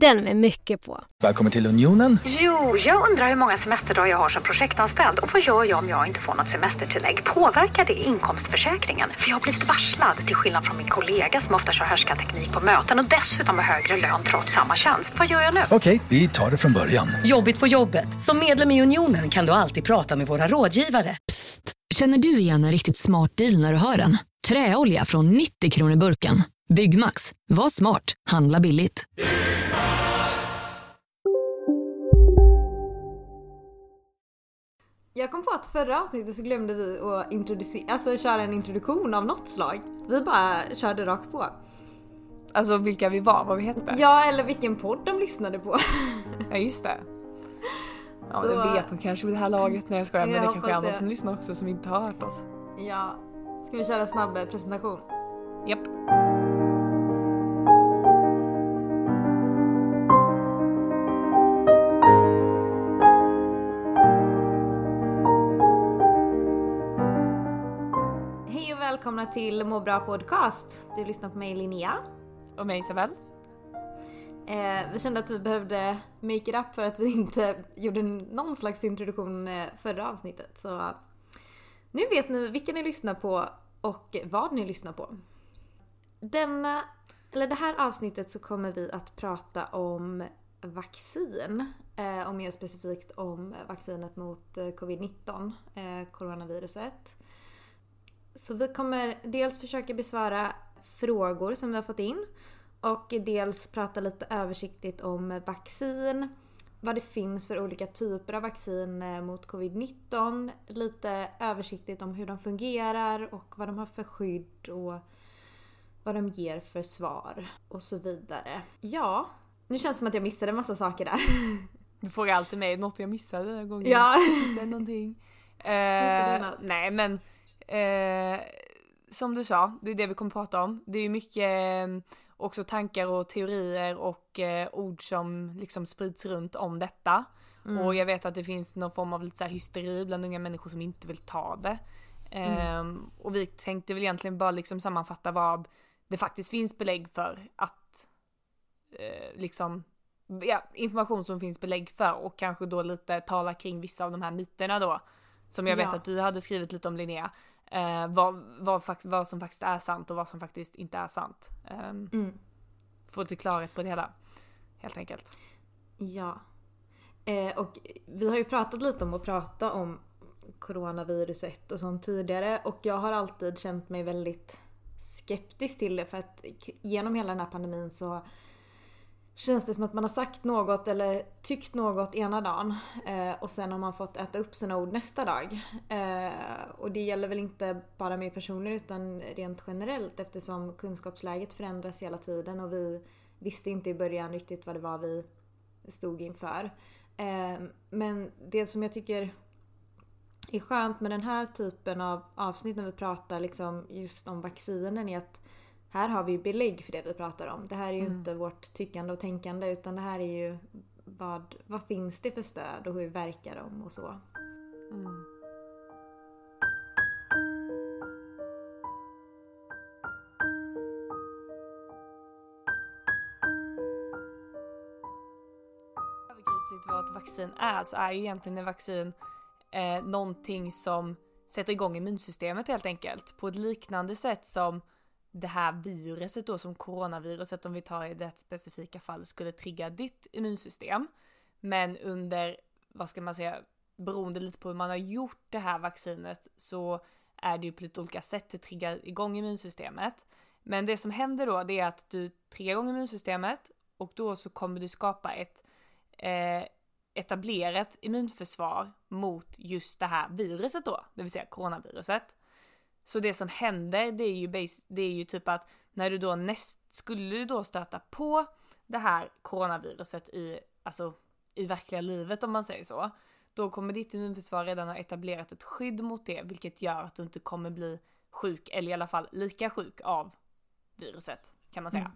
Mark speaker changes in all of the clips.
Speaker 1: Den med mycket på.
Speaker 2: Välkommen till Unionen.
Speaker 3: Jo, jag undrar hur många semesterdagar jag har som projektanställd och vad gör jag om jag inte får något semestertillägg? Påverkar det inkomstförsäkringen? För jag har blivit varslad, till skillnad från min kollega som ofta kör härskarteknik på möten och dessutom har högre lön trots samma tjänst. Vad gör jag nu?
Speaker 2: Okej, vi tar det från början.
Speaker 4: Jobbigt på jobbet. Som medlem i Unionen kan du alltid prata med våra rådgivare.
Speaker 5: Psst! Känner du igen en riktigt smart deal när du hör den? Träolja från 90 kronor burken. Byggmax. Var smart. Handla billigt.
Speaker 6: Jag kom på att förra avsnittet så glömde vi att introducera, alltså köra en introduktion av något slag. Vi bara körde rakt på.
Speaker 7: Alltså vilka vi var, vad vi hette.
Speaker 6: Ja, eller vilken podd de lyssnade på.
Speaker 7: Ja just det. Ja
Speaker 6: Så-
Speaker 7: det vet de kanske vid det här laget. Nej jag skojar men det kanske är andra som lyssnar också som inte har hört oss.
Speaker 6: Ja. Ska vi köra en snabb presentation?
Speaker 7: Japp.
Speaker 6: Hej välkomna till Må bra podcast. Du lyssnar på mig Linnea.
Speaker 7: Och mig Isabel.
Speaker 6: Eh, vi kände att vi behövde make it up för att vi inte gjorde någon slags introduktion eh, förra avsnittet. Så eh, nu vet ni vilka ni lyssnar på och vad ni lyssnar på. Denna, eller det här avsnittet så kommer vi att prata om vaccin. Eh, och mer specifikt om vaccinet mot eh, covid-19, eh, coronaviruset. Så vi kommer dels försöka besvara frågor som vi har fått in och dels prata lite översiktligt om vaccin, vad det finns för olika typer av vaccin eh, mot covid-19, lite översiktligt om hur de fungerar och vad de har för skydd och vad de ger för svar och så vidare. Ja, nu känns det som att jag missade en massa saker där.
Speaker 7: Du frågar alltid mig något jag missade den här gången.
Speaker 6: Ja.
Speaker 7: Missade någonting.
Speaker 6: Missade
Speaker 7: Eh,
Speaker 6: något?
Speaker 7: nej men eh, som du sa, det är det vi kommer prata om. Det är mycket eh, också tankar och teorier och eh, ord som liksom sprids runt om detta.
Speaker 6: Mm.
Speaker 7: Och jag vet att det finns någon form av lite så hysteri bland unga människor som inte vill ta det. Ehm, och vi tänkte väl egentligen bara liksom sammanfatta vad det faktiskt finns belägg för att eh, liksom ja, information som finns belägg för och kanske då lite tala kring vissa av de här myterna då. Som jag vet
Speaker 6: Ja.
Speaker 7: att du hade skrivit lite om Linnea. Eh, vad, vad, vad som faktiskt är sant och vad som faktiskt inte är sant. Um,
Speaker 6: Mm.
Speaker 7: Få lite klarhet på det hela. Helt enkelt.
Speaker 6: Ja. Eh, och vi har ju pratat lite om att prata om coronaviruset och sånt tidigare och jag har alltid känt mig väldigt skeptisk till det för att genom hela den här pandemin så känns det som att man har sagt något eller tyckt något ena dagen eh, och sen har man fått äta upp sina ord nästa dag. Eh, och det gäller väl inte bara mig personligen utan rent generellt eftersom kunskapsläget förändras hela tiden och vi visste inte i början riktigt vad det var vi stod inför. Eh, men det som jag tycker är skönt med den här typen av avsnitt när vi pratar liksom just om vaccinen är att här har vi belägg för det vi pratar om. Det här är ju inte vårt tyckande och tänkande utan det här är ju vad, vad finns det för stöd och hur verkar de och så.
Speaker 7: övergripligt vad ett vaccin är så är ju egentligen ett vaccin eh, någonting som sätter igång immunsystemet helt enkelt. På ett liknande sätt som det här viruset då som coronaviruset om vi tar i det specifika fall skulle trigga ditt immunsystem. Men under, vad ska man säga, beroende lite på hur man har gjort det här vaccinet så är det ju på lite olika sätt det triggar igång immunsystemet. Men det som händer då det är att du triggar igång immunsystemet och då så kommer du skapa ett eh, etablerat immunförsvar mot just det här viruset då, det vill säga coronaviruset. Så det som händer det är ju, bas- det är ju typ att när du då näst, skulle du då stöta på det här coronaviruset i, alltså i verkliga livet om man säger så, då kommer ditt immunförsvar redan ha etablerat ett skydd mot det, vilket gör att du inte kommer bli sjuk, eller i alla fall lika sjuk av viruset, kan man säga.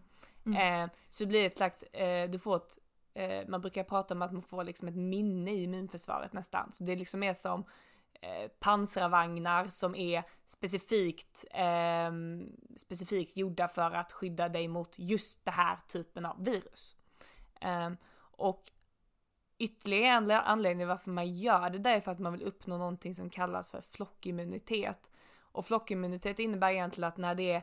Speaker 7: Eh, så det blir ett slags, eh, du får ett eh, man brukar prata om att man får liksom ett minne i immunförsvaret nästan. Så det är liksom mer som eh, pansarvagnar som är specifikt, eh, specifikt gjorda för att skydda dig mot just den här typen av virus. Eh, och ytterligare en anledning varför man gör det där är för att man vill uppnå någonting som kallas för flockimmunitet. Och flockimmunitet innebär egentligen att när det är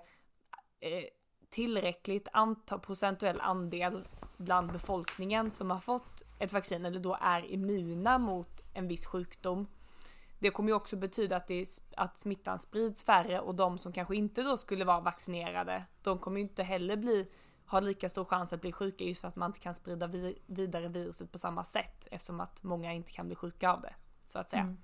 Speaker 7: eh, tillräckligt antal, procentuell andel bland befolkningen som har fått ett vaccin eller då är immuna mot en viss sjukdom. Det kommer ju också betyda att, det att smittan sprids färre och de som kanske inte då skulle vara vaccinerade, de kommer ju inte heller bli, ha lika stor chans att bli sjuka just för att man inte kan sprida vi, vidare viruset på samma sätt eftersom att många inte kan bli sjuka av det. Så att säga.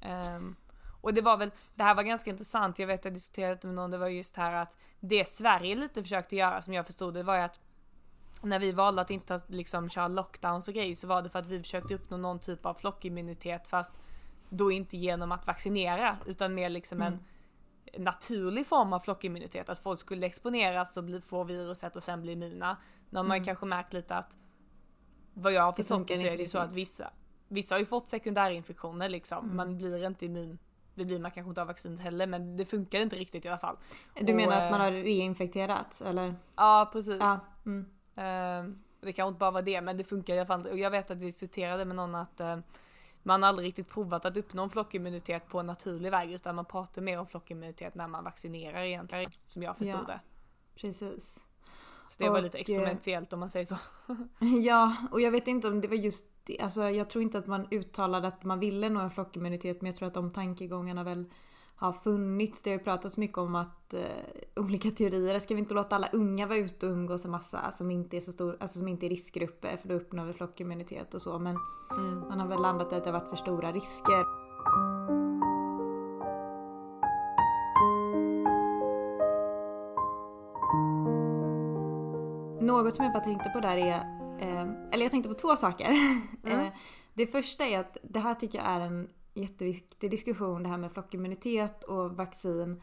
Speaker 7: Mm. Um, och det var väl, det här var ganska intressant, jag vet att jag diskuterade med någon, det var just här att det Sverige lite försökte göra som jag förstod det var ju att när vi valde att inte liksom köra lockdowns och grejer så var det för att vi försökte uppnå någon typ av flockimmunitet fast då inte genom att vaccinera utan mer liksom mm. en naturlig form av flockimmunitet. Att folk skulle exponeras och bli, få viruset och sen bli immuna. Har man mm. kanske märkt lite att vad jag har förstått så är det ju så att vissa, vissa har ju fått sekundärinfektioner liksom. Mm. Man blir inte immun det blir man kanske inte av vaccinet heller men det funkar inte riktigt i alla fall.
Speaker 6: Du menar och, att man har eh, reinfekterats eller?
Speaker 7: Ja precis. Ja. Mm. Uh, det kan inte bara vara det men det funkar i alla fall. Och jag vet att vi diskuterade med någon att uh, man har aldrig riktigt provat att uppnå en flockimmunitet på en naturlig väg utan man pratar mer om flockimmunitet när man vaccinerar egentligen som jag förstod ja, det.
Speaker 6: Precis.
Speaker 7: Så det och, var lite experimentellt om man säger så.
Speaker 6: ja, och jag vet inte om det var just det. Alltså jag tror inte att man uttalade att man ville nå en flockimmunitet men jag tror att de tankegångarna väl har funnits. Det har ju pratats mycket om att eh, olika teorier. Ska vi inte låta alla unga vara ute och umgås en massa som inte är så stor, alltså som inte är riskgrupper för då uppnår vi flockimmunitet och så. Men mm. man har väl landat i att det har varit för stora risker. Något som jag bara tänkte på där är, eh, eller jag tänkte på två saker. Mm. Eh, det första är att det här tycker jag är en jätteviktig diskussion det här med flockimmunitet och vaccin.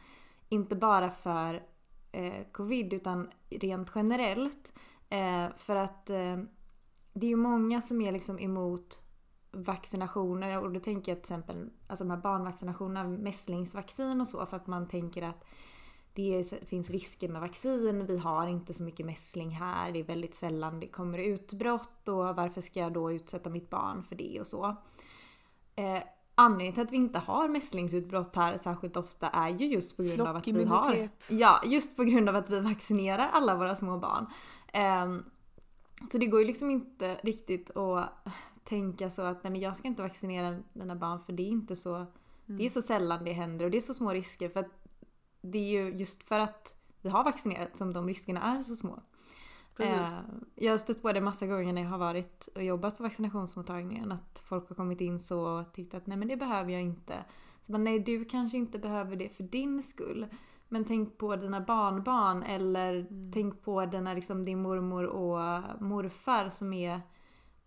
Speaker 6: Inte bara för eh, covid utan rent generellt. Eh, för att eh, det är ju många som är liksom emot vaccinationer och då tänker jag till exempel alltså de här barnvaccinationerna, mässlingsvaccin och så för att man tänker att det finns risker med vaccin, vi har inte så mycket mässling här, det är väldigt sällan det kommer utbrott och varför ska jag då utsätta mitt barn för det och så. Eh, anledningen till att vi inte har mässlingsutbrott här särskilt ofta är ju just på grund av att vi har... Ja, just på grund av att vi vaccinerar alla våra små barn. Eh, så det går ju liksom inte riktigt att tänka så att nej men jag ska inte vaccinera mina barn för det är inte så... Mm. Det är mm. så sällan det händer och det är så små risker för att det är ju just för att vi har vaccinerat som de riskerna är så små. Eh, jag har stött på det massa gånger när jag har varit och jobbat på vaccinationsmottagningen. Att folk har kommit in så och tyckt att nej men det behöver jag inte. Så man, nej du kanske inte behöver det för din skull. Men tänk på dina barnbarn eller mm. tänk på dina, liksom, din mormor och morfar som är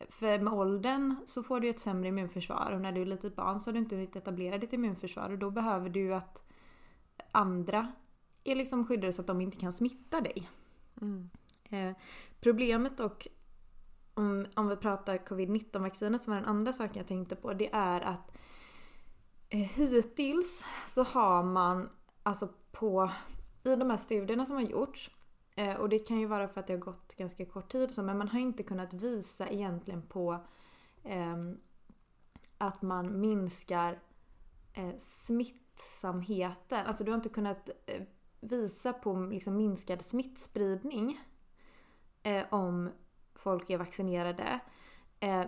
Speaker 6: för med åldern så får du ett sämre immunförsvar och när du är litet barn så har du inte hunnit etablera ditt immunförsvar och då behöver du att andra är liksom skyddade så att de inte kan smitta dig. Mm. Eh, problemet dock, om, om vi pratar covid-19 vaccinet som var den andra saken jag tänkte på, det är att eh, hittills så har man alltså på, i de här studierna som har gjorts, eh, och det kan ju vara för att det har gått ganska kort tid så, men man har inte kunnat visa egentligen på ehm, att man minskar eh, smittsamheten. Alltså du har inte kunnat eh, visa på liksom minskad smittspridning eh, om folk är vaccinerade. Eh,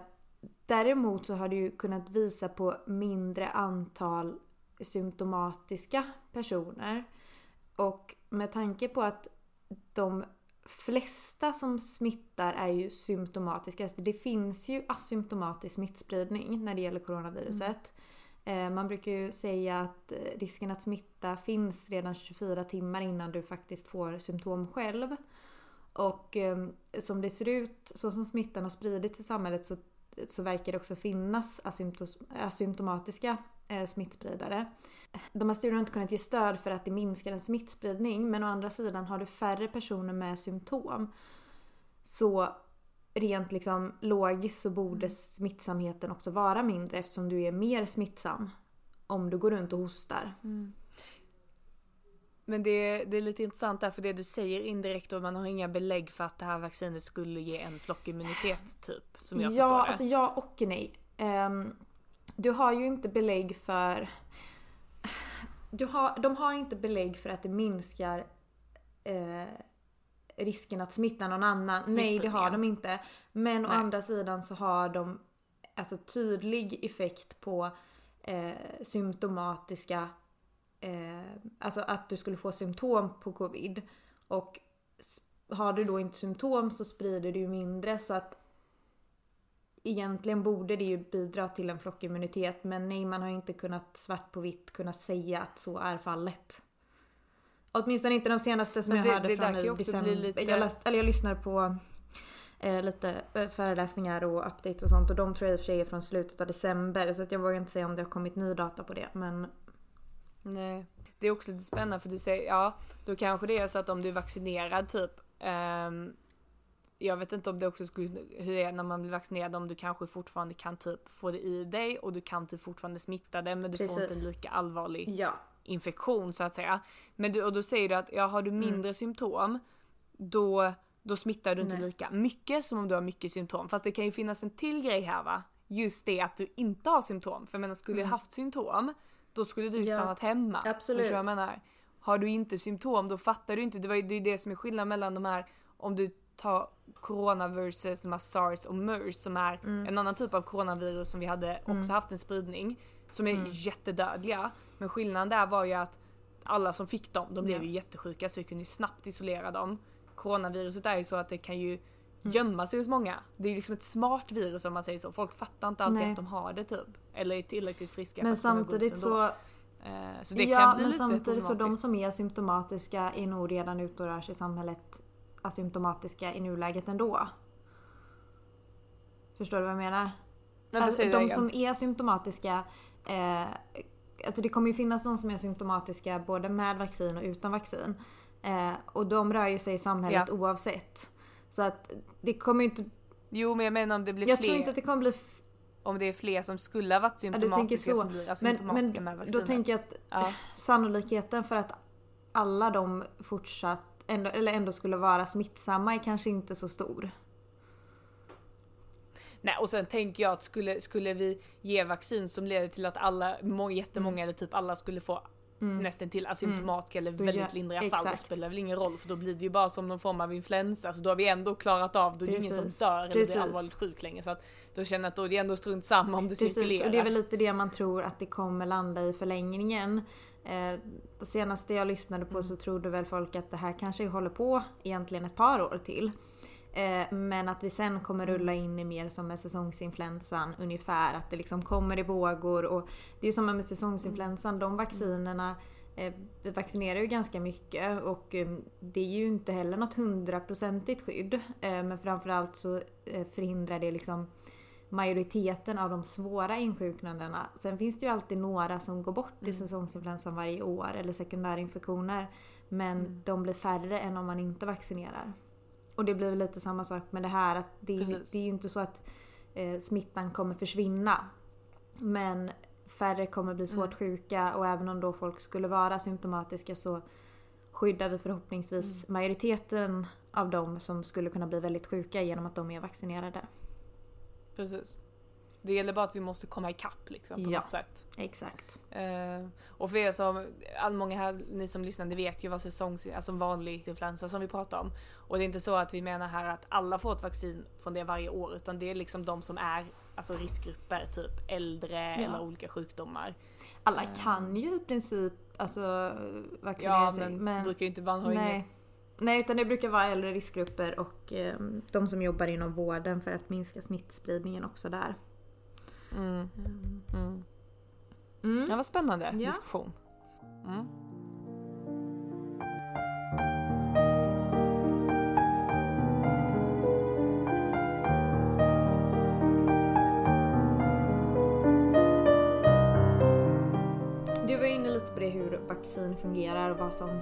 Speaker 6: däremot så har det ju kunnat visa på mindre antal symptomatiska personer. Och med tanke på att de flesta som smittar är ju symptomatiska. Alltså det finns ju asymptomatisk smittspridning när det gäller coronaviruset. Mm. Man brukar ju säga att eh, risken att smitta finns redan 24 timmar innan du faktiskt får symptom själv. Och ehm, som det ser ut, så som smittan har spridits i samhället så, så verkar det också finnas asymptomatiska eh, smittspridare. De här studierna har inte kunnat ge stöd för att det minskar en smittspridning men å andra sidan har du färre personer med symptom så rent liksom logiskt så borde smittsamheten också vara mindre eftersom du är mer smittsam om du går runt och hostar.
Speaker 7: Men det, det är lite intressant där för det du säger indirekt och man har inga belägg för att det här vaccinet skulle ge en flockimmunitet typ. Som jag
Speaker 6: ja,
Speaker 7: förstår det.
Speaker 6: alltså ja och nej. Ehm, du har ju inte belägg för... Du har, de har inte belägg för att det minskar eh, risken att smitta någon annan. Nej, det har de inte. Men å
Speaker 7: Nej.
Speaker 6: andra sidan så har de alltså tydlig effekt på eh, symptomatiska eh, alltså att du skulle få symptom på covid. Och har du då inte symptom så sprider du ju mindre så att egentligen borde det ju bidra till en flockimmunitet men nej man har inte kunnat svart på vitt kunna säga att så är fallet. Åtminstone inte de senaste som
Speaker 7: Fast
Speaker 6: jag
Speaker 7: det-
Speaker 6: hörde
Speaker 7: det
Speaker 6: från i december.
Speaker 7: lite-
Speaker 6: Jag, läst, eller jag lyssnar på eh, lite eh, föreläsningar och updates och sånt och de tror jag i och för sig är från slutet av december så att jag vågar inte säga om det har kommit ny data på det men
Speaker 7: Nej. Det är också lite spännande för du säger, ja, då kanske det är så att om du är vaccinerad typ, ehm, jag vet inte om det också skulle, hur det är när man blir vaccinerad, om du kanske fortfarande kan typ få det i dig och du kan typ fortfarande smitta det men du får inte
Speaker 6: Precis.
Speaker 7: en lika allvarlig
Speaker 6: ja.
Speaker 7: infektion så att säga. Men du, och då säger du att ja, har du
Speaker 6: Mm.
Speaker 7: mindre symptom då, då smittar du inte
Speaker 6: Nej.
Speaker 7: lika mycket som om du har mycket symptom. Fast det kan ju finnas en till grej här va? Just det att du inte har symptom. För jag menar skulle du haft symptom då skulle du
Speaker 6: Mm. Ja,
Speaker 7: stannat hemma.
Speaker 6: absolut.
Speaker 7: Förstår jag menar? Har du inte symptom då fattar du inte. Det var ju det, är det som är skillnaden mellan de här om du tar corona versus de här sars och mers som är
Speaker 6: Mm.
Speaker 7: en annan typ av coronavirus som vi hade också haft en spridning som är
Speaker 6: Mm.
Speaker 7: jättedödliga. Men skillnaden där var ju att alla som fick dem, de blev
Speaker 6: Ja.
Speaker 7: ju jättesjuka så vi kunde ju snabbt isolera dem. Coronaviruset är ju så att det kan ju
Speaker 6: Mm.
Speaker 7: gömma sig hos många. Det är liksom ett smart virus om man säger så. Folk fattar inte alltid
Speaker 6: Nej.
Speaker 7: att de har det typ. Eller är tillräckligt friska
Speaker 6: Men
Speaker 7: för att kunna
Speaker 6: samtidigt
Speaker 7: ändå.
Speaker 6: så
Speaker 7: Eh, så det
Speaker 6: ja,
Speaker 7: kan bli
Speaker 6: men
Speaker 7: lite
Speaker 6: samtidigt så de som är symptomatiska är nog redan ute och rör sig i samhället asymptomatiska i nuläget ändå. Förstår du vad jag menar?
Speaker 7: Vänta,
Speaker 6: Alltså, de som är symptomatiska eh, Alltså det kommer ju finnas de som är symptomatiska både med vaccin och utan vaccin. Eh, och de rör ju sig i samhället
Speaker 7: Ja.
Speaker 6: oavsett. Så att det kommer ju inte...
Speaker 7: Jo men jag menar om det blir
Speaker 6: Jag
Speaker 7: fler.
Speaker 6: tror inte att det kommer bli...
Speaker 7: Om det är fler som skulle ha varit
Speaker 6: Ja,
Speaker 7: symptomatiska
Speaker 6: så.
Speaker 7: som blir
Speaker 6: Men,
Speaker 7: asymptomatiska med
Speaker 6: men
Speaker 7: vaccinet.
Speaker 6: då tänker jag att
Speaker 7: Ja.
Speaker 6: sannolikheten för att alla de fortsatt ändå, eller ändå skulle vara smittsamma är kanske inte så stor.
Speaker 7: Nej och sen tänker jag att skulle, skulle vi ge vaccin som leder till att alla, må, jättemånga
Speaker 6: Mm.
Speaker 7: eller typ alla skulle få nästan till asymptomatiska eller
Speaker 6: Då
Speaker 7: väldigt lindriga fall,
Speaker 6: exakt.
Speaker 7: spelar det väl ingen roll för då blir det ju bara som någon form av influensa så då har vi ändå klarat av, då är det ingen som dör eller
Speaker 6: Precis.
Speaker 7: blir allvarligt sjuk längre så att då känner jag att då är det ändå strunt samma om det
Speaker 6: Precis,
Speaker 7: cirkulerar.
Speaker 6: och det är väl lite det man tror att det kommer landa i förlängningen. Eh, det senaste jag lyssnade på så trodde väl folk att det här kanske håller på egentligen ett par år till. Eh, men att vi sen kommer rulla in i mer som med säsongsinfluensan ungefär. Att det liksom kommer i vågor. Och det är som med säsongsinfluensan, de vaccinerna eh, vi vaccinerar ju ganska mycket och eh, det är ju inte heller något hundraprocentigt skydd. Men framförallt så förhindrar det liksom majoriteten av de svåra insjuknandena. Sen finns det ju alltid några som går bort i säsongsinfluensan varje år eller sekundärinfektioner. Men de blir färre än om man inte vaccinerar. Och det blir lite samma sak med det här att det, det är ju inte så att eh, smittan kommer försvinna. Men färre kommer bli svårt sjuka och även om då folk skulle vara symptomatiska så skyddar vi förhoppningsvis majoriteten av dem som skulle kunna bli väldigt sjuka genom att de är vaccinerade.
Speaker 7: Precis. Det gäller bara att vi måste komma ikapp liksom på
Speaker 6: Ja.
Speaker 7: något sätt.
Speaker 6: Exakt.
Speaker 7: Eh, och för er som, all många här, ni som lyssnar, ni vet ju vad säsongs, alltså vanlig influensa som vi pratar om. Och det är inte så att vi menar här att alla får ett vaccin från det varje år, utan det är liksom de som är alltså riskgrupper, typ äldre eller olika sjukdomar.
Speaker 6: Alla kan ju i princip alltså, vaccinera
Speaker 7: Ja
Speaker 6: sig.
Speaker 7: men, det brukar ju inte vara, har
Speaker 6: nej. nej, utan det brukar vara äldre riskgrupper och eh, de som jobbar inom vården för att minska smittspridningen också där.
Speaker 7: Mm, mm.
Speaker 6: Mm.
Speaker 7: Ja vad spännande
Speaker 6: Ja.
Speaker 7: diskussion. Mm.
Speaker 6: Du var inne lite på det hur vaccin fungerar och vad som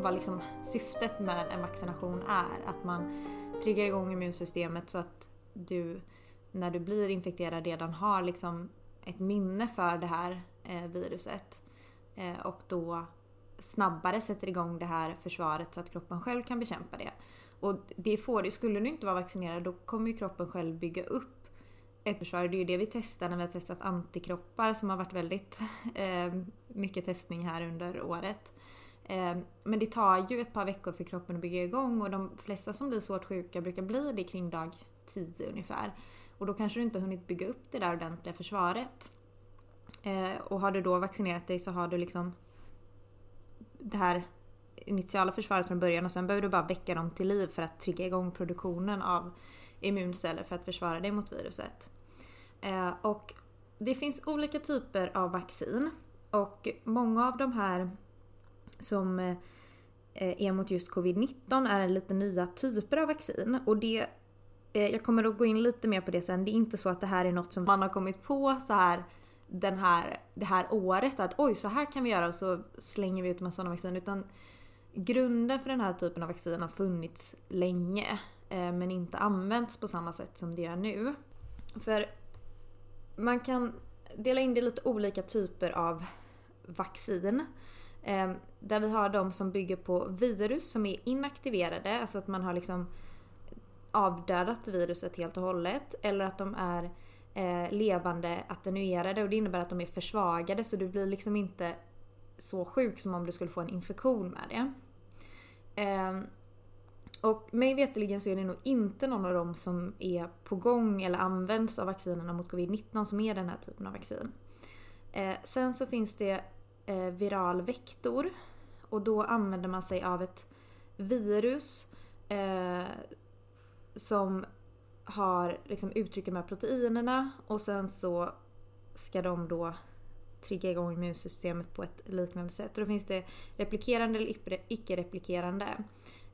Speaker 6: vad liksom syftet med en vaccination är. Att man triggar igång immunsystemet så att du när du blir infekterad redan har liksom ett minne för det här eh, viruset. Eh, och då snabbare sätter igång det här försvaret så att kroppen själv kan bekämpa det. Och det får du, skulle du inte vara vaccinerad då kommer ju kroppen själv bygga upp ett försvar. Det är ju det vi testar när vi har testat antikroppar som har varit väldigt eh, mycket testning här under året. Eh, men det tar ju ett par veckor för kroppen att bygga igång och de flesta som blir svårt sjuka brukar bli det kring dag 10 ungefär. Och då kanske du inte har hunnit bygga upp det där ordentliga försvaret. Eh, och har du då vaccinerat dig så har du liksom det här initiala försvaret från början och sen behöver du bara väcka dem till liv för att trigga igång produktionen av immunceller för att försvara dig mot viruset. Eh, och det finns olika typer av vaccin och många av de här som eh, är mot just covid-19 är lite nya typer av vaccin och det Eh, jag kommer att gå in lite mer på det sen. Det är inte så att det här är något som man har kommit på så här den här, det här året att oj så här kan vi göra och så slänger vi ut massa sådana vaccin. Utan grunden för den här typen av vaccin har funnits länge eh, men inte använts på samma sätt som det gör nu. För man kan dela in det i lite olika typer av vaccin. Eh, där vi har de som bygger på virus som är inaktiverade, alltså att man har liksom avdödat viruset helt och hållet eller att de är eh, levande attenuerade och det innebär att de är försvagade så du blir liksom inte så sjuk som om du skulle få en infektion med det. Eh, och mig veterligen så är det nog inte någon av dem som är på gång eller används av vaccinerna mot covid-19 som är den här typen av vaccin. Eh, sen så finns det eh, viral vektor och då använder man sig av ett virus eh, som har liksom uttrycker de här proteinerna och sen så ska de då trigga igång immunsystemet på ett liknande sätt. Och då finns det replikerande eller icke-replikerande.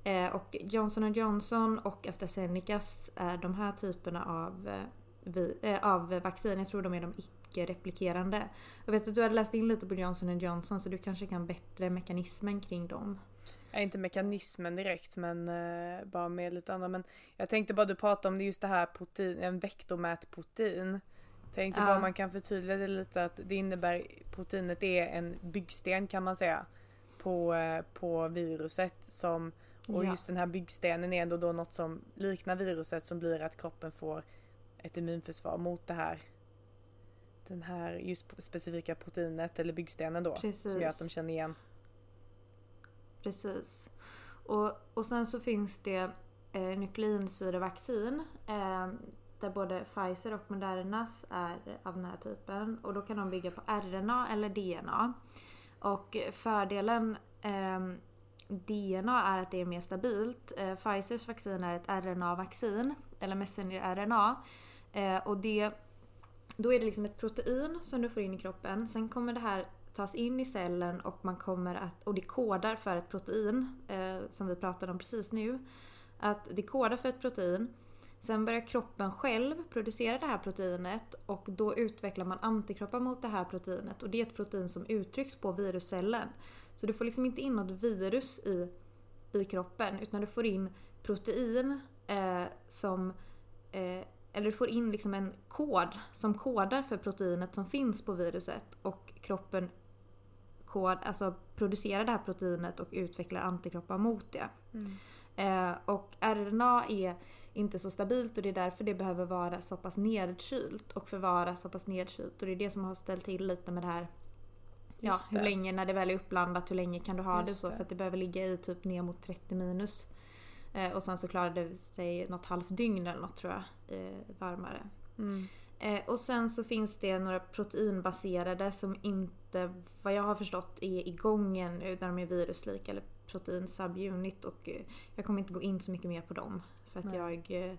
Speaker 6: Eh, och Johnson Johnson och AstraZeneca är de här typerna av, eh, eh, av vaccin. Jag tror de är de icke-replikerande. Jag vet att du hade läst in lite på Johnson Johnson så du kanske kan bättre mekanismen kring dem.
Speaker 7: Ja, inte mekanismen direkt men eh, bara med lite annat. Men jag tänkte bara du pratade om det just det här protein, en vektormätprotein. Tänkte ja. bara man kan förtydliga det lite att det innebär proteinet är en byggsten kan man säga. På, eh, på viruset som och ja. just den här byggstenen är ändå då något som liknar viruset som blir att kroppen får ett immunförsvar mot det här den här just specifika proteinet eller byggstenen då Precis. som gör att de känner igen
Speaker 6: Precis. Och, och sen så finns det eh, nukleinsyrevaccin eh, där både Pfizer och Modernas är av den här typen och då kan de bygga på RNA eller DNA. Och fördelen eh, DNA är att det är mer stabilt. Eh, Pfizers vaccin är ett RNA-vaccin, eller messenger-RNA. Eh, och det, då är det liksom ett protein som du får in i kroppen. Sen kommer det här tas in i cellen och man kommer att, och det kodar för ett protein eh, som vi pratade om precis nu. Att det kodar för ett protein. Sen börjar kroppen själv producera det här proteinet och då utvecklar man antikroppar mot det här proteinet och det är ett protein som uttrycks på viruscellen. Så du får liksom inte in något virus i, i kroppen utan du får in protein eh, som eh, eller du får in liksom en kod som kodar för proteinet som finns på viruset och kroppen kod, alltså producerar det här proteinet och utvecklar antikroppar mot det. Mm. Eh, och RNA är inte så stabilt och det är därför det behöver vara så pass nedkylt och förvaras så pass nedkylt. Och det är det som har ställt till lite med det här Ja, hur länge när det väl är uppblandat, hur länge kan du ha Just det så? För att det behöver ligga i typ ner mot 30 minus. Eh, och sen så klarar det sig något halvt dygn eller något tror jag, eh, varmare. Mm. Eh, och sen så finns det några proteinbaserade som inte, vad jag har förstått, är igång ännu där de är viruslika eller protein subunit och eh, jag kommer inte gå in så mycket mer på dem. För att Nej. jag eh,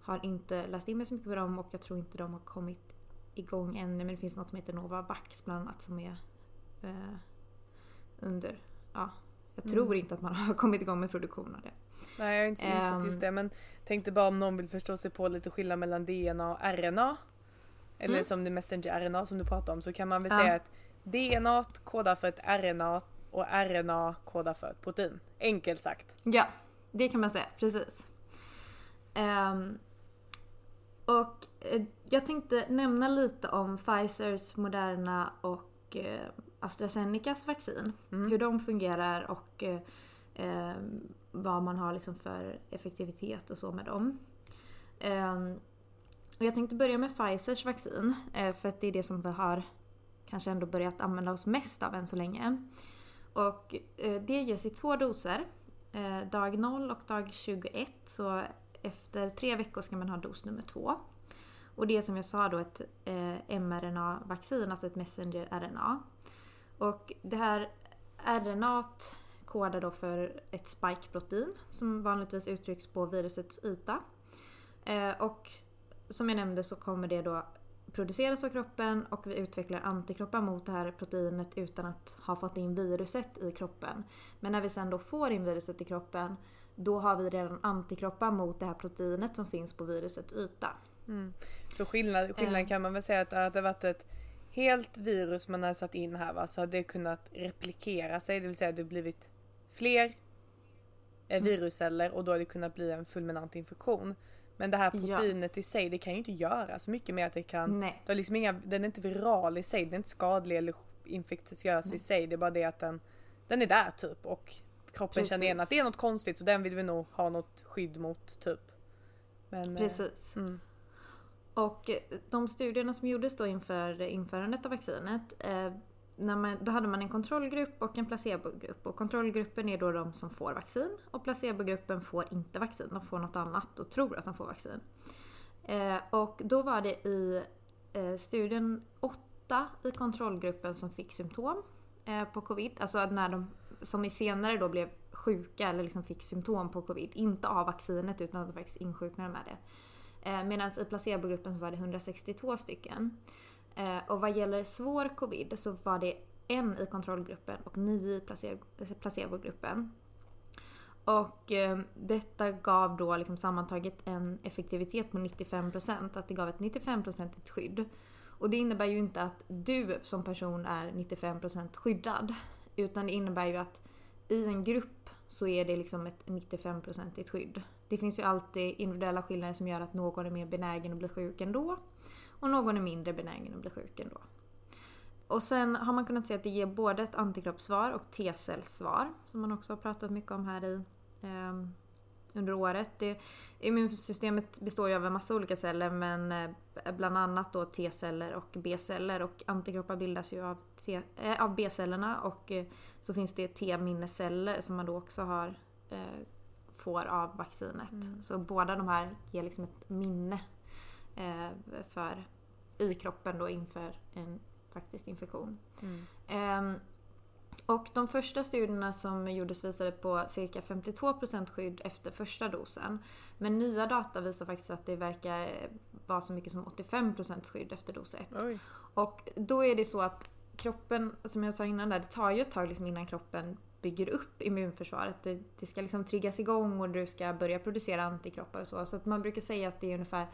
Speaker 6: har inte läst in mig så mycket på dem och jag tror inte de har kommit igång ännu. Men det finns något som heter Novavax bland annat som är eh, under, ja, jag tror mm. inte att man har kommit igång med produktion av det.
Speaker 7: Nej jag har inte så infot um, just det men tänkte bara om någon vill förstå sig på lite skillnad mellan DNA och RNA eller mm. som det messenger-RNA som du pratar om så kan man väl ja. säga att DNA kodar för ett RNA och RNA kodar för ett protein. Enkelt sagt.
Speaker 6: Ja, det kan man säga, precis. Ehm, och eh, jag tänkte nämna lite om Pfizers, Moderna och eh, AstraZenecas vaccin. Hur de fungerar och eh, eh, vad man har liksom för effektivitet och så med dem. Ehm, och jag tänkte börja med Pfizers vaccin eh, för att det är det som vi har kanske ändå börjat använda oss mest av än så länge. Och eh, det ges i två doser. Eh, dag 0 och dag 21. Så efter tre veckor ska man ha dos nummer två. Och det är som jag sa då ett mRNA-vaccin, alltså ett messenger-RNA. Och det här RNA kodar då för ett spike-protein som vanligtvis uttrycks på virusets yta. Och som jag nämnde så kommer det då produceras av kroppen och vi utvecklar antikroppar mot det här proteinet utan att ha fått in viruset i kroppen. Men när vi sen då får in viruset i kroppen då har vi redan antikroppar mot det här proteinet som finns på virusets yta.
Speaker 7: Mm. Så skillnad, skillnaden
Speaker 6: Eh.
Speaker 7: kan man väl säga att, att det varit ett helt virus man har satt in här va, så har det kunnat replikera sig, det vill säga det har blivit fler eh,
Speaker 6: Mm.
Speaker 7: virusceller och då har det kunnat bli en fulminant infektion. Men det här
Speaker 6: Ja.
Speaker 7: proteinet i sig det kan ju inte göra så mycket med att det kan,
Speaker 6: Nej.
Speaker 7: det har liksom inga, den är inte viral i sig, den är inte skadlig eller infektiös i sig, det är bara det att den, den är där typ och kroppen känner igen
Speaker 6: Precis.
Speaker 7: att det är något konstigt så den vill vi nog ha något skydd mot typ. Men, eh,
Speaker 6: Precis.
Speaker 7: Mm.
Speaker 6: Och eh, de studierna som gjordes då inför införandet av vaccinet eh, när man, då hade man en kontrollgrupp och en placebogrupp. Och kontrollgruppen är då de som får vaccin och placebogruppen får inte vaccin. De får något annat och tror att de får vaccin. Eh, och då var det i eh, studien åtta i kontrollgruppen som fick symptom eh, på covid. Alltså när de som i senare då blev sjuka eller liksom fick symptom på covid. Inte av vaccinet utan att de faktiskt insjuknade med det. Eh, Medan i placebogruppen så var det 162 stycken. Eh, och vad gäller svår covid så var det en i kontrollgruppen och nio i eh, placebogruppen. Och eh, detta gav då liksom sammantaget en effektivitet på 95%, att det gav ett 95% skydd. Och det innebär ju inte att du som person är 95% skyddad. Utan det innebär ju att i en grupp så är det liksom ett 95% skydd. Det finns ju alltid individuella skillnader som gör att någon är mer benägen att bli sjuk ändå. Och någon är mindre benägen att bli sjuk ändå. Och sen har man kunnat se att det ger både ett antikroppssvar och T-cellssvar. Som man också har pratat mycket om här i ehm, under året. Det, immunsystemet består ju av en massa olika celler men eh, bland annat då T-celler och B-celler och antikroppar bildas ju av, T, eh, av B-cellerna och eh, så finns det T-minneceller som man då också har eh, får av vaccinet. Så båda de här ger liksom ett minne eh, för, i kroppen då inför en faktisk infektion. Ehm, och de första studierna som gjordes visade på cirka 52% skydd efter första dosen. Men nya data visar faktiskt att det verkar vara så mycket som 85% skydd efter dos 1.
Speaker 7: Oj.
Speaker 6: Och då är det så att kroppen, som jag sa innan där, det tar ju ett tag liksom innan kroppen bygger upp immunförsvaret. Det, det ska liksom triggas igång och du ska börja producera antikroppar och så. Så att man brukar säga att det är ungefär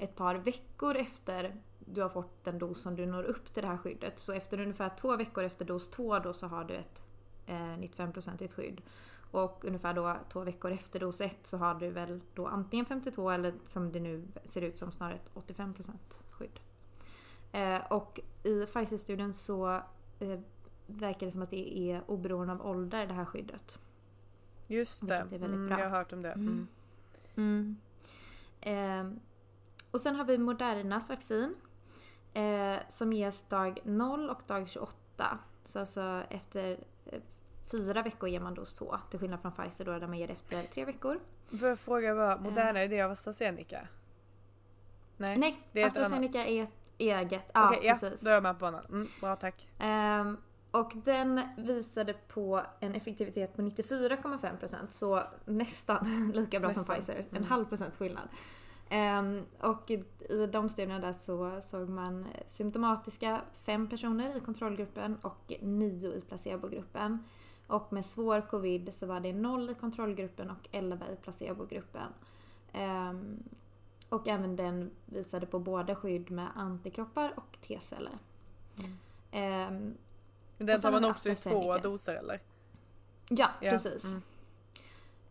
Speaker 6: ett par veckor efter du har fått den dos som du når upp till det här skyddet. Så efter ungefär två veckor efter dos två då så har du ett eh, 95% skydd. Och ungefär då två veckor efter dos 1 så har du väl då antingen 52 eller som det nu ser ut som snarare ett 85% skydd. Eh, och i Pfizer-studien så eh, verkar det som att det är oberoende av ålder det här skyddet.
Speaker 7: Just det,
Speaker 6: Vilket är väldigt
Speaker 7: mm,
Speaker 6: bra.
Speaker 7: jag har hört om det. Mm.
Speaker 6: Mm. Eh, och sen har vi Modernas vaccin. Eh, som ges dag 0 och dag 28. Så alltså efter eh, fyra veckor ger man dos 2. Till skillnad från Pfizer då där man ger det efter tre veckor.
Speaker 7: Får jag fråga vad Moderna är det av AstraZeneca? Nej,
Speaker 6: Nej,
Speaker 7: det är.
Speaker 6: AstraZeneca är ett eget. Ja,
Speaker 7: Okej, ja,
Speaker 6: precis.
Speaker 7: då är jag med på banan. Mm, bra tack.
Speaker 6: Ehm, och den visade på en effektivitet på 94,5% så nästan lika bra
Speaker 7: Nästan.
Speaker 6: som Pfizer. En
Speaker 7: Mm.
Speaker 6: halv procent skillnad. Ehm, och i de studierna där så såg man symptomatiska fem personer i kontrollgruppen och nio i placebogruppen. Och med svår covid så var det noll i kontrollgruppen och 11 i placebogruppen. Ehm, och även den visade på både skydd med antikroppar och T-celler. Ehm,
Speaker 7: Men Den tar man också i två doser eller?
Speaker 6: Ja,
Speaker 7: Ja,
Speaker 6: precis.
Speaker 7: mm.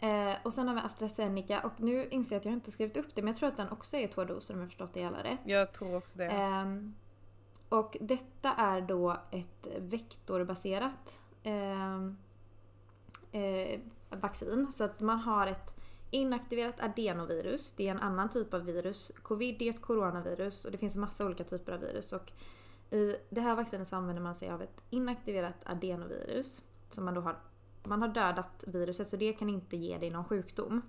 Speaker 6: Eh, och sen har vi AstraZeneca och nu inser jag att jag inte skrivit upp det men jag tror att den också är två doser om jag förstått det hela rätt.
Speaker 7: Jag tror också det.
Speaker 6: Ehm, och detta är då ett vektorbaserat ehm, eh, vaccin. Så att man har ett inaktiverat adenovirus. Det är en annan typ av virus. Covid är ett coronavirus och det finns massa olika typer av virus. Och I det här vaccinet så använder man sig av ett inaktiverat adenovirus. Som man då har, man har dödat viruset så det kan inte ge dig någon sjukdom.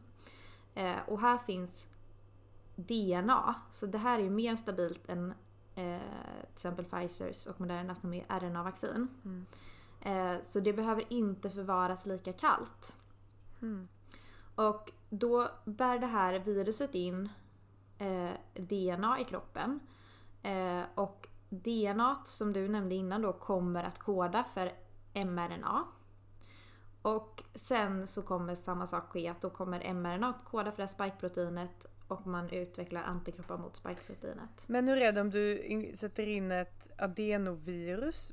Speaker 6: Eh, och här finns DNA. Så det här är mer stabilt än eh, till exempel Pfizers och Modernas som är RNA-vaccin.
Speaker 7: Mm.
Speaker 6: Eh, så det behöver inte förvaras lika kallt.
Speaker 7: Mm.
Speaker 6: Och då bär det här viruset in eh, DNA i kroppen. Eh, och DNA som du nämnde innan då kommer att koda för mRNA. Och sen så kommer samma sak ske att då kommer mRNA att koda för det här spikeproteinet och man utvecklar antikroppar mot spikeproteinet.
Speaker 7: Men hur är det om du sätter in ett adenovirus?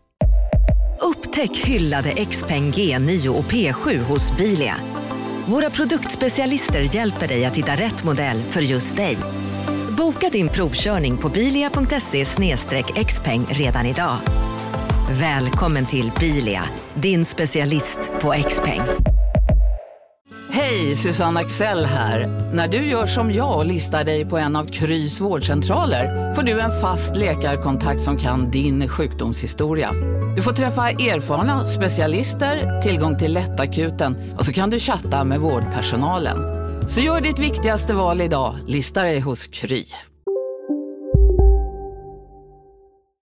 Speaker 8: Upptäck hyllade XPeng G9 och P7 hos Bilia. Våra produktspecialister hjälper dig att hitta rätt modell för just dig. Boka din provkörning på bilia.se xpeng redan idag. Välkommen till Bilia, din specialist på XPeng.
Speaker 9: Hej, Susanne Axel här. När du gör som jag och listar dig på en av Krys vårdcentraler får du en fast läkarkontakt som kan din sjukdomshistoria. Du får träffa erfarna specialister, tillgång till lättakuten och så kan du chatta med vårdpersonalen. Så gör ditt viktigaste val idag, lista dig hos Kry.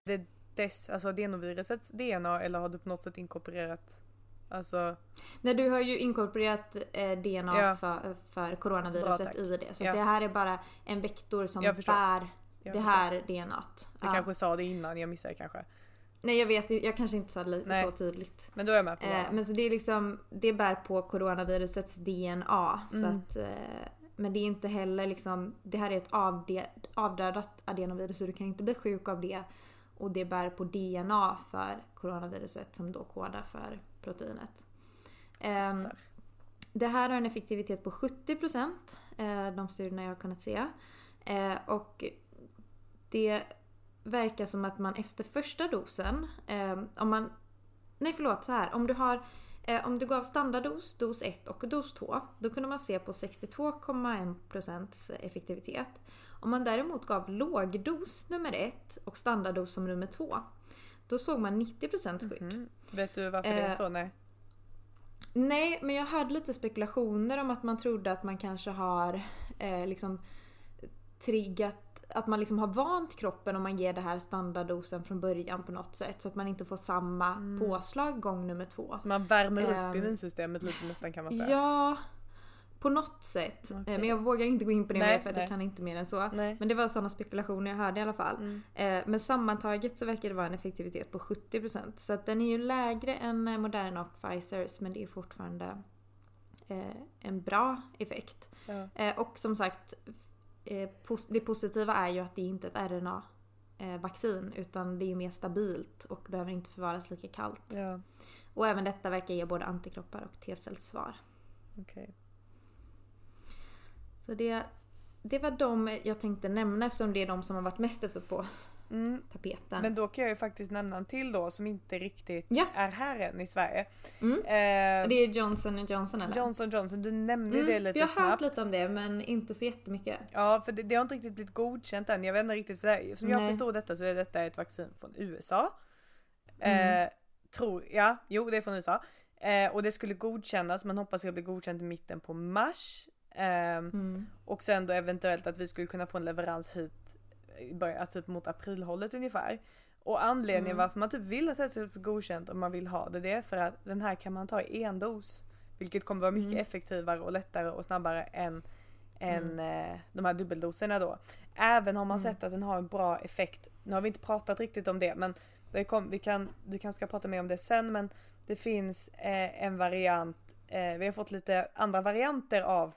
Speaker 7: det dess, alltså adenovirusets DNA eller har du på något sätt inkorporerat Alltså,
Speaker 6: Nej du har ju inkorporerat eh, DNA
Speaker 7: Ja.
Speaker 6: för, för
Speaker 7: Bra,
Speaker 6: coronaviruset
Speaker 7: tack.
Speaker 6: i det. Så
Speaker 7: Ja.
Speaker 6: det här är bara en vektor som
Speaker 7: Jag
Speaker 6: bär
Speaker 7: Jag
Speaker 6: det
Speaker 7: förstår.
Speaker 6: här DNAt.
Speaker 7: du kanske sa det innan, jag missade kanske.
Speaker 6: Nej jag vet, jag kanske inte sa det
Speaker 7: Nej.
Speaker 6: så tydligt.
Speaker 7: Men då är jag med på
Speaker 6: Eh,
Speaker 7: det.
Speaker 6: men så det är liksom, det bär på coronavirusets DNA. Så
Speaker 7: Mm.
Speaker 6: att, eh, men det är inte heller liksom, det här är ett avdödat adenovirus så du kan inte bli sjuk av det. Och det bär på DNA för coronaviruset som då kodar för proteinet. Ehm, det här har en effektivitet på 70% eh, de studierna jag har kunnat se. Eh, och det verkar som att man efter första dosen, eh, om man... Nej förlåt, så här. Om du har eh, om du gav standarddos, dos 1 och dos 2, då kunde man se på 62,1% effektivitet. Om man däremot gav lågdos nummer 1 och standarddos som nummer 2, då såg man 90% skydd.
Speaker 7: Vet du varför det är
Speaker 6: Eh,
Speaker 7: så? Nej.
Speaker 6: Nej, men jag hörde lite spekulationer om att man trodde att man kanske har eh, liksom triggat att man liksom har vant kroppen om man ger det här standarddosen från början på något sätt. Så att man inte får samma
Speaker 7: Mm.
Speaker 6: påslag gång nummer två.
Speaker 7: Så man värmer upp
Speaker 6: Ehm,
Speaker 7: immunsystemet lite nästan kan man säga.
Speaker 6: Ja, på något sätt. Eh, Men jag vågar inte gå in på det
Speaker 7: Nej,
Speaker 6: mer för att
Speaker 7: nej.
Speaker 6: jag kan inte mer än så.
Speaker 7: Nej.
Speaker 6: Men det var sådana spekulationer jag hörde i alla fall.
Speaker 7: Mm.
Speaker 6: Eh, Men sammantaget så verkar det vara en effektivitet på 70%. Så att den är ju lägre än eh, Moderna och Pfizers men det är fortfarande eh, en bra effekt.
Speaker 7: Ja.
Speaker 6: Och som sagt, det positiva är ju att det inte är ett RNA-vaccin utan det är mer stabilt och behöver inte förvaras lika kallt.
Speaker 7: Ja,
Speaker 6: Och även detta verkar ge både antikroppar och T-cellssvar.
Speaker 7: okej.
Speaker 6: Så det, det var de jag tänkte nämna eftersom det är de som har varit mest uppe på
Speaker 7: Mm.
Speaker 6: tapeten.
Speaker 7: Men då kan jag ju faktiskt nämna en till då som inte riktigt
Speaker 6: Ja.
Speaker 7: är här än i Sverige.
Speaker 6: Mm.
Speaker 7: Eh,
Speaker 6: det är Johnson Johnson eller?
Speaker 7: Johnson Johnson, du nämnde
Speaker 6: Mm,
Speaker 7: det lite
Speaker 6: jag har
Speaker 7: snabbt.
Speaker 6: hört lite om det men inte så jättemycket.
Speaker 7: Ja, för det, det har inte riktigt blivit godkänt än. Jag vet inte riktigt för det. Som jag
Speaker 6: Nej.
Speaker 7: förstår detta så är detta ett vaccin från USA.
Speaker 6: Mm.
Speaker 7: Eh, tror, ja, jo det är från USA. Eh, och det skulle godkännas, man hoppas det blir godkänt i mitten på mars. Ehm,
Speaker 6: Mm.
Speaker 7: Och sen då eventuellt att vi skulle kunna få en leverans hit början, alltså typ mot aprilhållet ungefär. Och anledningen
Speaker 6: Mm.
Speaker 7: varför man typ vill ha sällskapsdjur godkänt om man vill ha det, det är för att den här kan man ta i en dos. Vilket kommer vara mycket
Speaker 6: Mm.
Speaker 7: effektivare och lättare och snabbare än, än eh, de här dubbeldoserna då. Även har man
Speaker 6: Mm.
Speaker 7: sett att den har en bra effekt. Nu har vi inte pratat riktigt om det men det kom, vi kan, du kanske ska prata mer om det sen men det finns eh, en variant, eh, vi har fått lite andra varianter av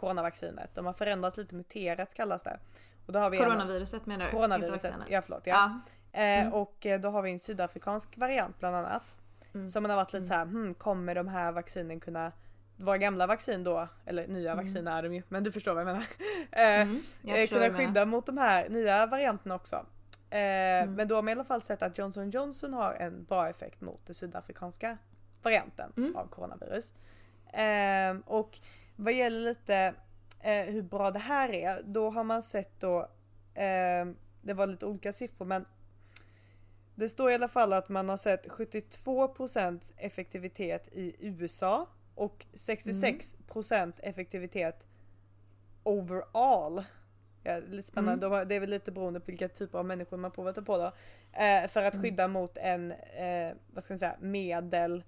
Speaker 7: coronavaccinet. De har förändrats lite, muterats kallas det. Och då har vi en-
Speaker 6: Coronaviruset menar du?
Speaker 7: Coronaviruset, ja förlåt. Ja.
Speaker 6: Ja.
Speaker 7: Eh,
Speaker 6: Mm.
Speaker 7: Och eh, då har vi en sydafrikansk variant bland annat.
Speaker 6: Mm.
Speaker 7: Som man har varit lite så här, hmm, kommer de här vaccinen kunna våra gamla vaccin då, eller nya
Speaker 6: Mm.
Speaker 7: vacciner är de ju, men du förstår vad jag menar. Eh,
Speaker 6: Mm, jag
Speaker 7: kunna skydda mot de här nya varianterna också. Eh,
Speaker 6: Mm.
Speaker 7: Men då har man i alla fall sett att Johnson Johnson har en bra effekt mot den sydafrikanska varianten
Speaker 6: Mm.
Speaker 7: av coronavirus. Eh, och vad gäller lite eh, hur bra det här är, då har man sett då, eh, det var lite olika siffror men det står i alla fall att man har sett 72% effektivitet i USA och 66% effektivitet overall. Ja, lite spännande,
Speaker 6: Mm.
Speaker 7: Det är väl lite beroende på vilka typer av människor man provat på då. Eh, för att
Speaker 6: Mm.
Speaker 7: skydda mot en, eh, vad ska man säga, medel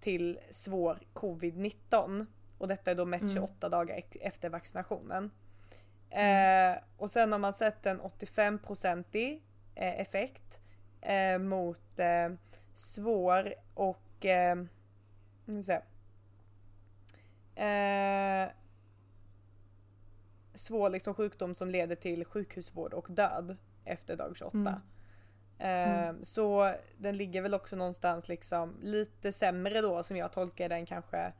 Speaker 7: till svår covid-19. Och detta är då mätt
Speaker 6: Mm.
Speaker 7: 28 dagar ek- efter vaccinationen. Eh, och sen har man sett en 85-procentig eh, effekt eh, mot eh, svår och eh, nu ska. Eh, svår liksom sjukdom som leder till sjukhusvård och död efter dag 28.
Speaker 6: Mm.
Speaker 7: Eh,
Speaker 6: Mm.
Speaker 7: Så den ligger väl också någonstans liksom lite sämre då som jag tolkar den kanske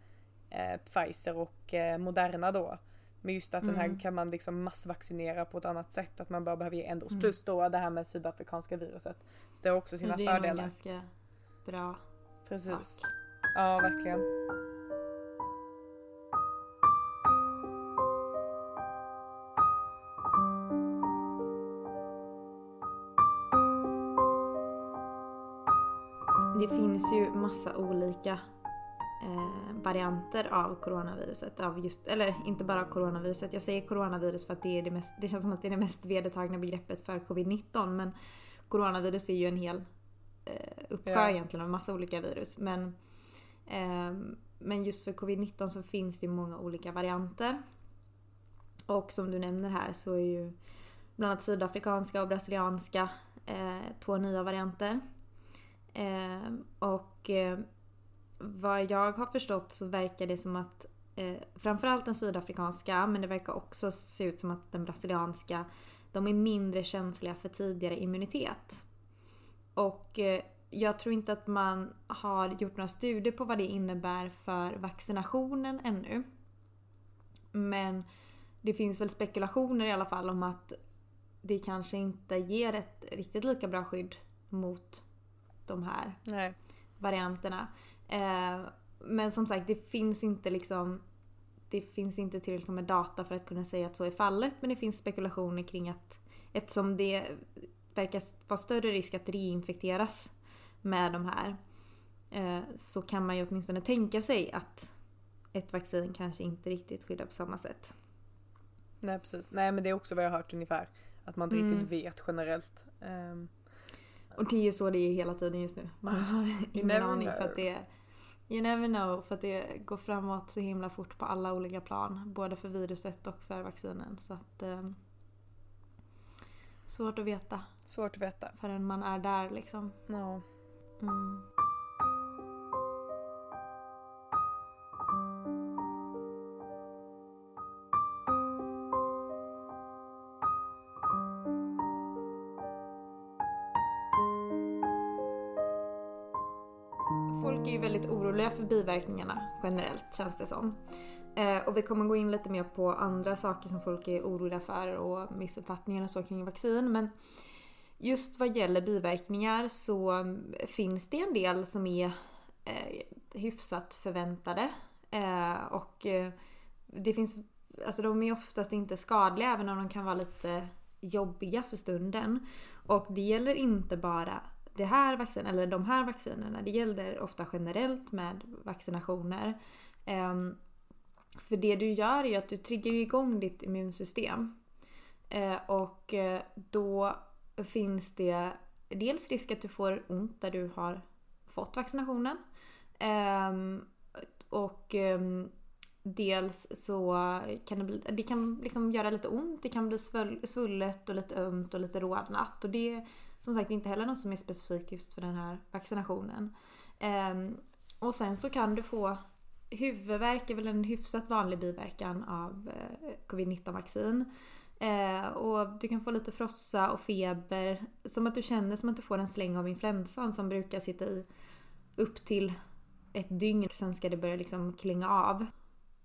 Speaker 7: eh, Pfizer och eh, Moderna då. Men just att den
Speaker 6: Mm.
Speaker 7: här kan man liksom massvaccinera på ett annat sätt. Att man bara behöver ge en dos.
Speaker 6: Mm.
Speaker 7: Plus då det här med sydafrikanska viruset. Så det har också sina
Speaker 6: det är
Speaker 7: fördelar.
Speaker 6: ganska bra.
Speaker 7: Precis. Ja, verkligen.
Speaker 6: Det finns ju massa olika eh, varianter av coronaviruset. Av just, eller inte bara coronaviruset. Jag säger coronavirus för att det, är det, mest, det känns som att det är det mest vedertagna begreppet för covid-19. Men coronavirus är ju en hel eh, uppsjö
Speaker 7: Ja.
Speaker 6: egentligen av massa olika virus. Men, ehm, men just för covid-19 så finns det ju många olika varianter. Och som du nämner här så är ju bland annat sydafrikanska och brasilianska eh, två nya varianter. Eh, och eh, vad jag har förstått så verkar det som att eh, framförallt den sydafrikanska men det verkar också se ut som att den brasilianska de är mindre känsliga för tidigare immunitet. Och eh, jag tror inte att man har gjort några studier på vad det innebär för vaccinationen ännu. Men det finns väl spekulationer i alla fall om att det kanske inte ger ett riktigt lika bra skydd mot de här
Speaker 7: Nej.
Speaker 6: varianterna. Eh, men som sagt, det finns inte liksom det finns inte tillräckligt med data för att kunna säga att så är fallet men det finns spekulationer kring att eftersom det verkar vara större risk att reinfekteras med de här eh, så kan man ju åtminstone tänka sig att ett vaccin kanske inte riktigt skyddar på samma sätt.
Speaker 7: Nej precis. Nej men det är också vad jag har hört ungefär. Att man inte
Speaker 6: Mm.
Speaker 7: riktigt vet generellt. Ehm,
Speaker 6: Och det är ju så det är hela tiden just nu. Man har ingen aning för
Speaker 7: know.
Speaker 6: att det You never know för att det går framåt så himla fort på alla olika plan. Både för viruset och för vaccinen. Så att... Eh, svårt att veta.
Speaker 7: Svårt att veta.
Speaker 6: Förrän man är där liksom.
Speaker 7: Ja.
Speaker 6: Mm. Biverkningarna generellt känns det som. Eh, och vi kommer gå in lite mer på andra saker som folk är oroliga för och missuppfattningar och så kring vaccin. Men just vad gäller biverkningar så finns det en del som är eh, hyfsat förväntade. Eh, och det finns, alltså de är oftast inte skadliga även om de kan vara lite jobbiga för stunden. Och det gäller inte bara det här vaccin, eller de här vaccinerna. Det gäller ofta generellt med vaccinationer. Ehm, för det du gör är ju att du triggar igång ditt immunsystem. Eh, och eh, då finns det dels risk att du får ont där du har fått vaccinationen. Ehm, och ehm, dels så kan det, bli, det kan liksom göra lite ont, det kan bli svullet och lite ömt och lite rodnat. Och det som sagt inte heller något som är specifikt just för den här vaccinationen. Ehm, och sen så kan du få huvudvärk är väl en hyfsat vanlig biverkan av eh, covid-19 vaccin. Eh, och du kan få lite frossa och feber. Som att du känner som att du får en släng av influensan som brukar sitta i upp till ett dygn. Sen ska det börja liksom klinga av.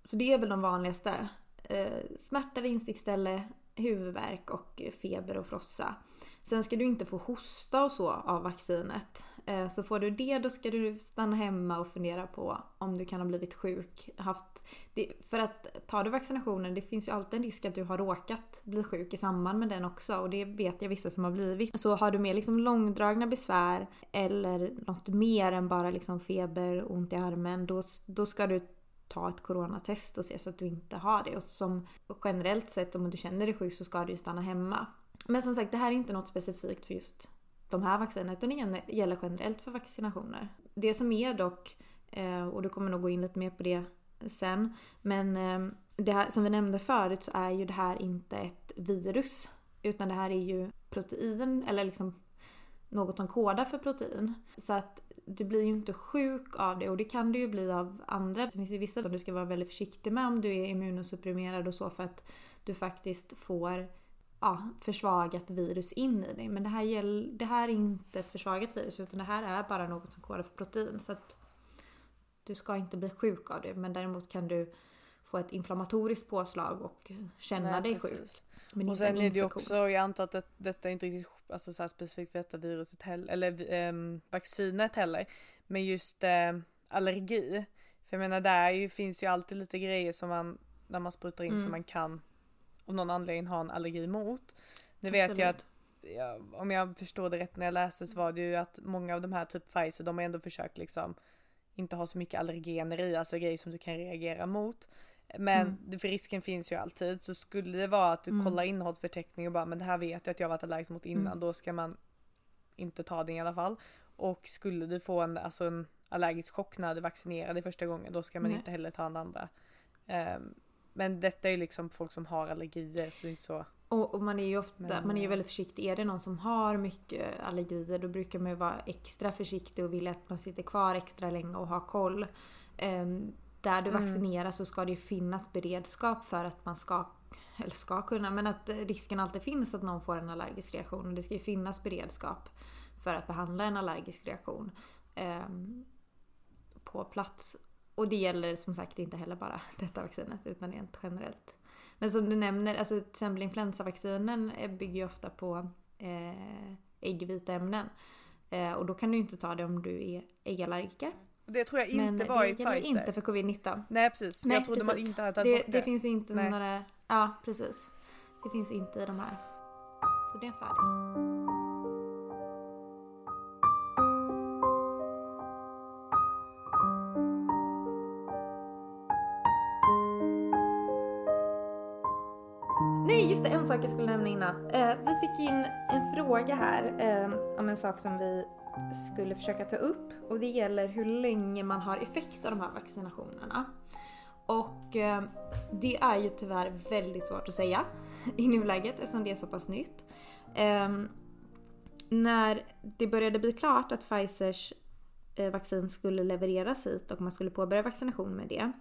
Speaker 6: Så det är väl de vanligaste. Eh, smärta vid instickställe, huvudvärk och feber och frossa. Sen ska du inte få hosta och så av vaccinet. Eh, så får du det då ska du stanna hemma och fundera på om du kan ha blivit sjuk. Haft, för att tar du vaccinationen, det finns ju alltid en risk att du har råkat bli sjuk i samband med den också och det vet jag vissa som har blivit. Så har du mer liksom långdragna besvär eller något mer än bara liksom feber, ont i armen, då, då ska du ta ett coronatest och se så att du inte har det. Och som generellt sett om du känner dig sjuk så ska du ju stanna hemma. Men som sagt, det här är inte något specifikt för just de här vaccinerna utan det gäller generellt för vaccinationer. Det som är dock, eh, och du kommer nog gå in lite mer på det sen, men eh, det här, som vi nämnde förut så är ju det här inte ett virus utan det här är ju protein eller liksom något som kodar för protein. Så att du blir ju inte sjuk av det och det kan du ju bli av andra. Det finns ju vissa som du ska vara väldigt försiktig med om du är immunosupprimerad och så för att du faktiskt får ja, försvagat virus in i dig. Men det här, gäll, det här är inte försvagat virus utan det här är bara något som kodar för protein. Så att du ska inte bli sjuk av det. Men däremot kan du få ett inflammatoriskt påslag och känna Nej, dig sjuk.
Speaker 7: Men och sen är det ju också, jag antar att det, detta är inte riktigt alltså så specifikt för detta viruset heller, eller eh, vaccinet heller. Men just eh, allergi. För jag menar där ju, finns ju alltid lite grejer som man, när man sprutar in mm. som man kan av någon anledning har en allergi mot. Nu vet Absolut. jag att ja, om jag förstår det rätt när jag läste så var det ju att många av de här typ Pfizer de har ändå försökt liksom inte ha så mycket allergener i, alltså grejer som du kan reagera mot. Men mm. för risken finns ju alltid så skulle det vara att du mm. kollar innehållsförteckning och bara men det här vet jag att jag varit allergisk mot innan mm. då ska man inte ta det i alla fall. Och skulle du få en, alltså en allergisk chock när du vaccinerade första gången då ska man Nej. inte heller ta en andra. Um, men detta är ju liksom folk som har allergier så det är inte så
Speaker 6: och, och, man är ju ofta, Men, man är ju väldigt försiktig. Är det någon som har mycket allergier då brukar man ju vara extra försiktig och vilja att man sitter kvar extra länge och har koll. Um, där du mm. vaccinerar så ska det ju finnas beredskap för att man ska, eller ska kunna, men att risken alltid finns att någon får en allergisk reaktion. Och det ska ju finnas beredskap för att behandla en allergisk reaktion um, på plats. Och det gäller som sagt inte heller bara detta vaccinet utan rent generellt. Men som du nämner, alltså till exempel influensavaccinen bygger ju ofta på eh, äggviteämnen. Eh, och då kan du inte ta det om du är äggallergiker.
Speaker 7: Det tror jag inte Men var i Pfizer. Men
Speaker 6: det gäller inte för covid-19.
Speaker 7: Nej precis. Nej, jag trodde precis. man inte hade tagit
Speaker 6: det, bort det. Det finns inte Nej. några... Ja precis. Det finns inte i de här. Så det är en fördel. Nej just det, en sak jag skulle nämna innan. Eh, vi fick in en fråga här eh, om en sak som vi skulle försöka ta upp och det gäller hur länge man har effekt av de här vaccinationerna. Och eh, det är ju tyvärr väldigt svårt att säga i nuläget eftersom det är så pass nytt. Eh, när det började bli klart att Pfizers eh, vaccin skulle levereras hit och man skulle påbörja vaccination med det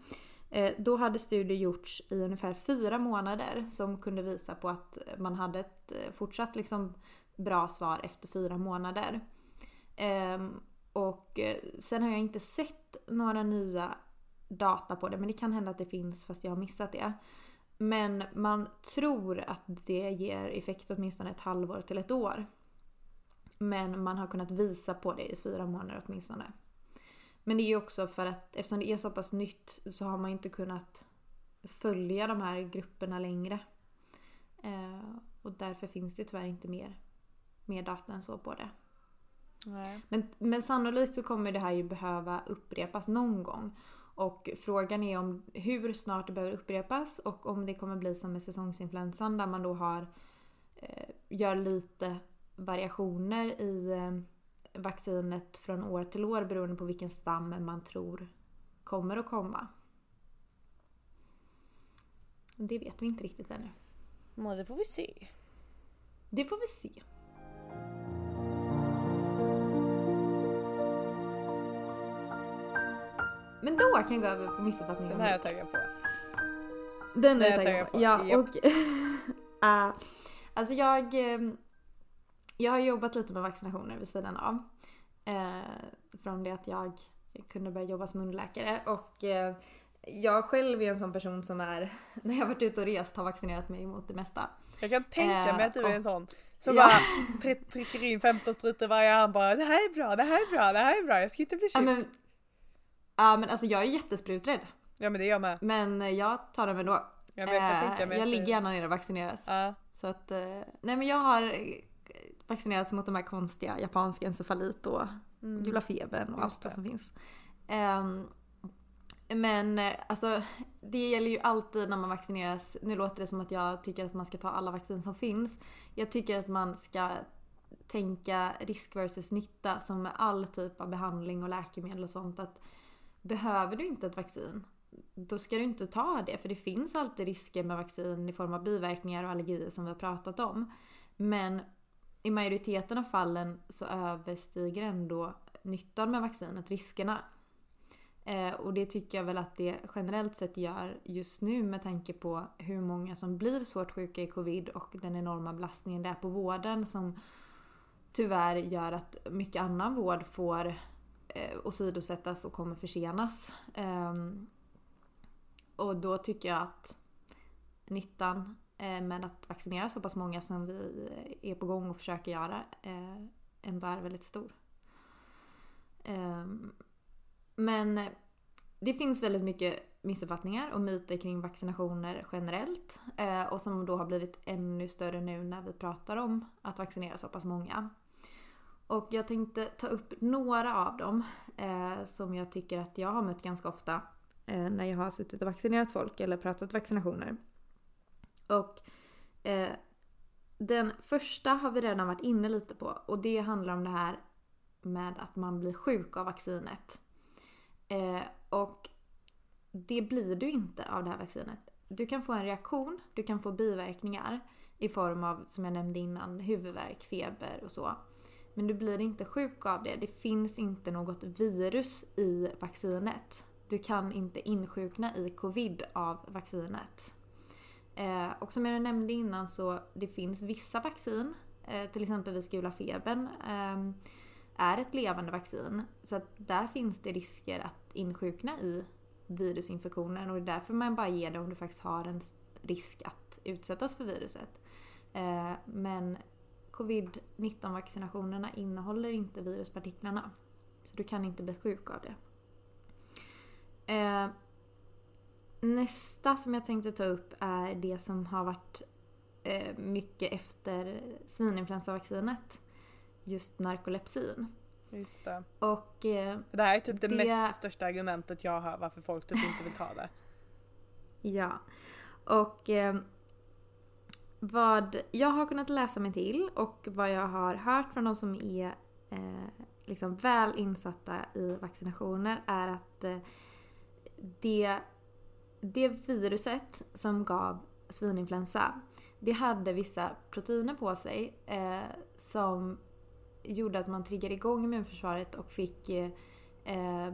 Speaker 6: eh, då hade studier gjorts i ungefär fyra månader som kunde visa på att man hade ett eh, fortsatt liksom bra svar efter fyra månader. Ehm, och eh, sen har jag inte sett några nya data på det men det kan hända att det finns fast jag har missat det. Men man tror att det ger effekt åtminstone ett halvår till ett år. Men man har kunnat visa på det i fyra månader åtminstone. Men det är ju också för att eftersom det är så pass nytt så har man inte kunnat följa de här grupperna längre. Eh, och därför finns det tyvärr inte mer, mer data än så på det. Men, men sannolikt så kommer det här ju behöva upprepas någon gång. Och frågan är om hur snart det behöver upprepas och om det kommer bli som med säsongsinfluensan där man då har eh, gör lite variationer i eh, vaccinet från år till år beroende på vilken stam man tror kommer att komma. Det vet vi inte riktigt ännu.
Speaker 7: Nej, det får vi se.
Speaker 6: Det får vi se. Men då kan jag gå över på missuppfattningen.
Speaker 7: Den här är jag taggad på.
Speaker 6: Den är
Speaker 7: Den
Speaker 6: jag
Speaker 7: är jag
Speaker 6: taggad på. Ja, och... uh, alltså jag... eh, Jag har jobbat lite med vaccinationer vid sidan av. Eh, från det att jag kunde börja jobba som underläkare. Och eh, jag själv är en sån person som är, när jag varit ute och rest, har vaccinerat mig mot det mesta.
Speaker 7: Jag kan tänka
Speaker 6: Eh,
Speaker 7: mig att du är en sån som
Speaker 6: Ja.
Speaker 7: bara tr- trycker in 15 sprutor varje arm bara det här är bra, det här är bra, det här är bra, jag ska inte bli
Speaker 6: Ja
Speaker 7: sjuk.
Speaker 6: men, ja, men alltså jag är jättespruträdd.
Speaker 7: Ja men det är jag med.
Speaker 6: Men eh, jag tar den ändå.
Speaker 7: Ja, men jag kan
Speaker 6: Eh,
Speaker 7: tänka mig
Speaker 6: jag
Speaker 7: att
Speaker 6: ligger gärna ner och vaccineras.
Speaker 7: Ja.
Speaker 6: Så att, eh, nej men jag har eh, vaccinerats mot de här konstiga japanska encefalit och
Speaker 7: Mm.
Speaker 6: gula febern och allt
Speaker 7: det.
Speaker 6: som finns. Ehm, men eh, alltså det gäller ju alltid när man vaccineras. Nu låter det som att jag tycker att man ska ta alla vaccin som finns. Jag tycker att man ska tänka risk versus nytta som med all typ av behandling och läkemedel och sånt. Att behöver du inte ett vaccin, då ska du inte ta det. För det finns alltid risker med vaccin i form av biverkningar och allergier som vi har pratat om. Men i majoriteten av fallen så överstiger ändå nyttan med vaccinet riskerna. Eh, och det tycker jag väl att det generellt sett gör just nu med tanke på hur många som blir svårt sjuka i covid och den enorma belastningen det är på vården som tyvärr gör att mycket annan vård får eh, åsidosättas och kommer försenas. Eh, och då tycker jag att nyttan eh, med att vaccinera så pass många som vi eh, är på gång och försöker göra eh, ändå är väldigt stor. Ehm, men det finns väldigt mycket missuppfattningar och myter kring vaccinationer generellt. Eh, och som då har blivit ännu större nu när vi pratar om att vaccinera så pass många. Och jag tänkte ta upp några av dem eh, som jag tycker att jag har mött ganska ofta eh, när jag har suttit och vaccinerat folk eller pratat vaccinationer. Och eh, den första har vi redan varit inne lite på och det handlar om det här med att man blir sjuk av vaccinet. Eh, och det blir du inte av det här vaccinet. Du kan få en reaktion, du kan få biverkningar i form av, som jag nämnde innan, huvudvärk, feber och så. Men du blir inte sjuk av det. Det finns inte något virus i vaccinet. Du kan inte insjukna i covid av vaccinet. Eh, och som jag nämnde innan så det finns vissa vaccin, eh, till exempel vid gula febern, eh, är ett levande vaccin. Så att där finns det risker att insjukna i virusinfektionen och det är därför man bara ger det om du faktiskt har en risk att utsättas för viruset. Eh, men covid-19 vaccinationerna innehåller inte viruspartiklarna. Så du kan inte bli sjuk av det. Eh, nästa som jag tänkte ta upp är det som har varit eh, mycket efter svininfluensavaccinet. Just narkolepsin.
Speaker 7: Just det.
Speaker 6: Och eh,
Speaker 7: det här är typ det,
Speaker 6: det-
Speaker 7: mest största argumentet jag hör varför folk typ inte vill ta det.
Speaker 6: Ja. Och eh, vad jag har kunnat läsa mig till och vad jag har hört från de som är eh, liksom väl insatta i vaccinationer är att eh, det, det viruset som gav svininfluensa det hade vissa proteiner på sig eh, som gjorde att man triggade igång immunförsvaret och fick eh, eh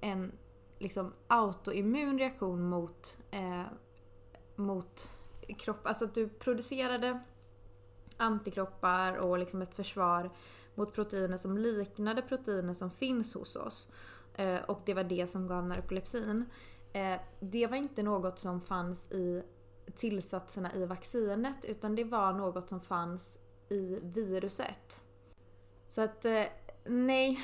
Speaker 6: en liksom autoimmun reaktion mot, eh, mot kropp. Alltså att du producerade antikroppar och liksom ett försvar mot proteiner som liknade proteiner som finns hos oss. Eh, och det var det som gav narkolepsin. Eh, det var inte något som fanns i tillsatserna i vaccinet utan det var något som fanns i viruset. Så att eh, nej,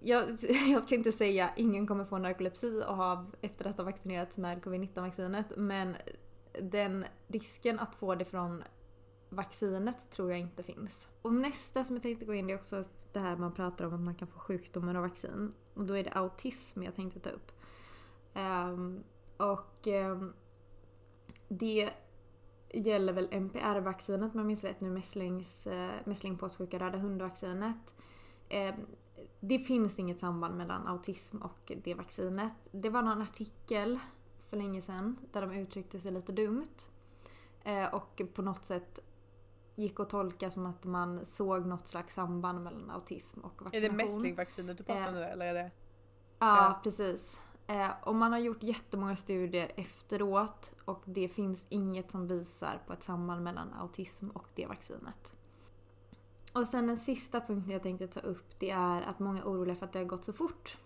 Speaker 6: jag, jag ska inte säga ingen kommer få narkolepsi och ha, efter att ha vaccinerats med covid-19 vaccinet men den risken att få det från vaccinet tror jag inte finns. Och nästa som jag tänkte gå in i är också det här man pratar om att man kan få sjukdomar av vaccin. Och då är det autism jag tänkte ta upp. Um, och um, det gäller väl MPR-vaccinet om jag minns rätt nu, mässlings, eh, mässlingpåssjuka röda hundvaccinet. Um, det finns inget samband mellan autism och det vaccinet. Det var någon artikel för länge sedan där de uttryckte sig lite dumt. Eh, och på något sätt gick att tolka som att man såg något slags samband mellan autism och vaccination.
Speaker 7: Är det mässlingvaccinet du pratar om nu eller är det?
Speaker 6: Ja, ja. precis. Eh, och man har gjort jättemånga studier efteråt och det finns inget som visar på ett samband mellan autism och det vaccinet. Och sen den sista punkten jag tänkte ta upp det är att många är oroliga för att det har gått så fort.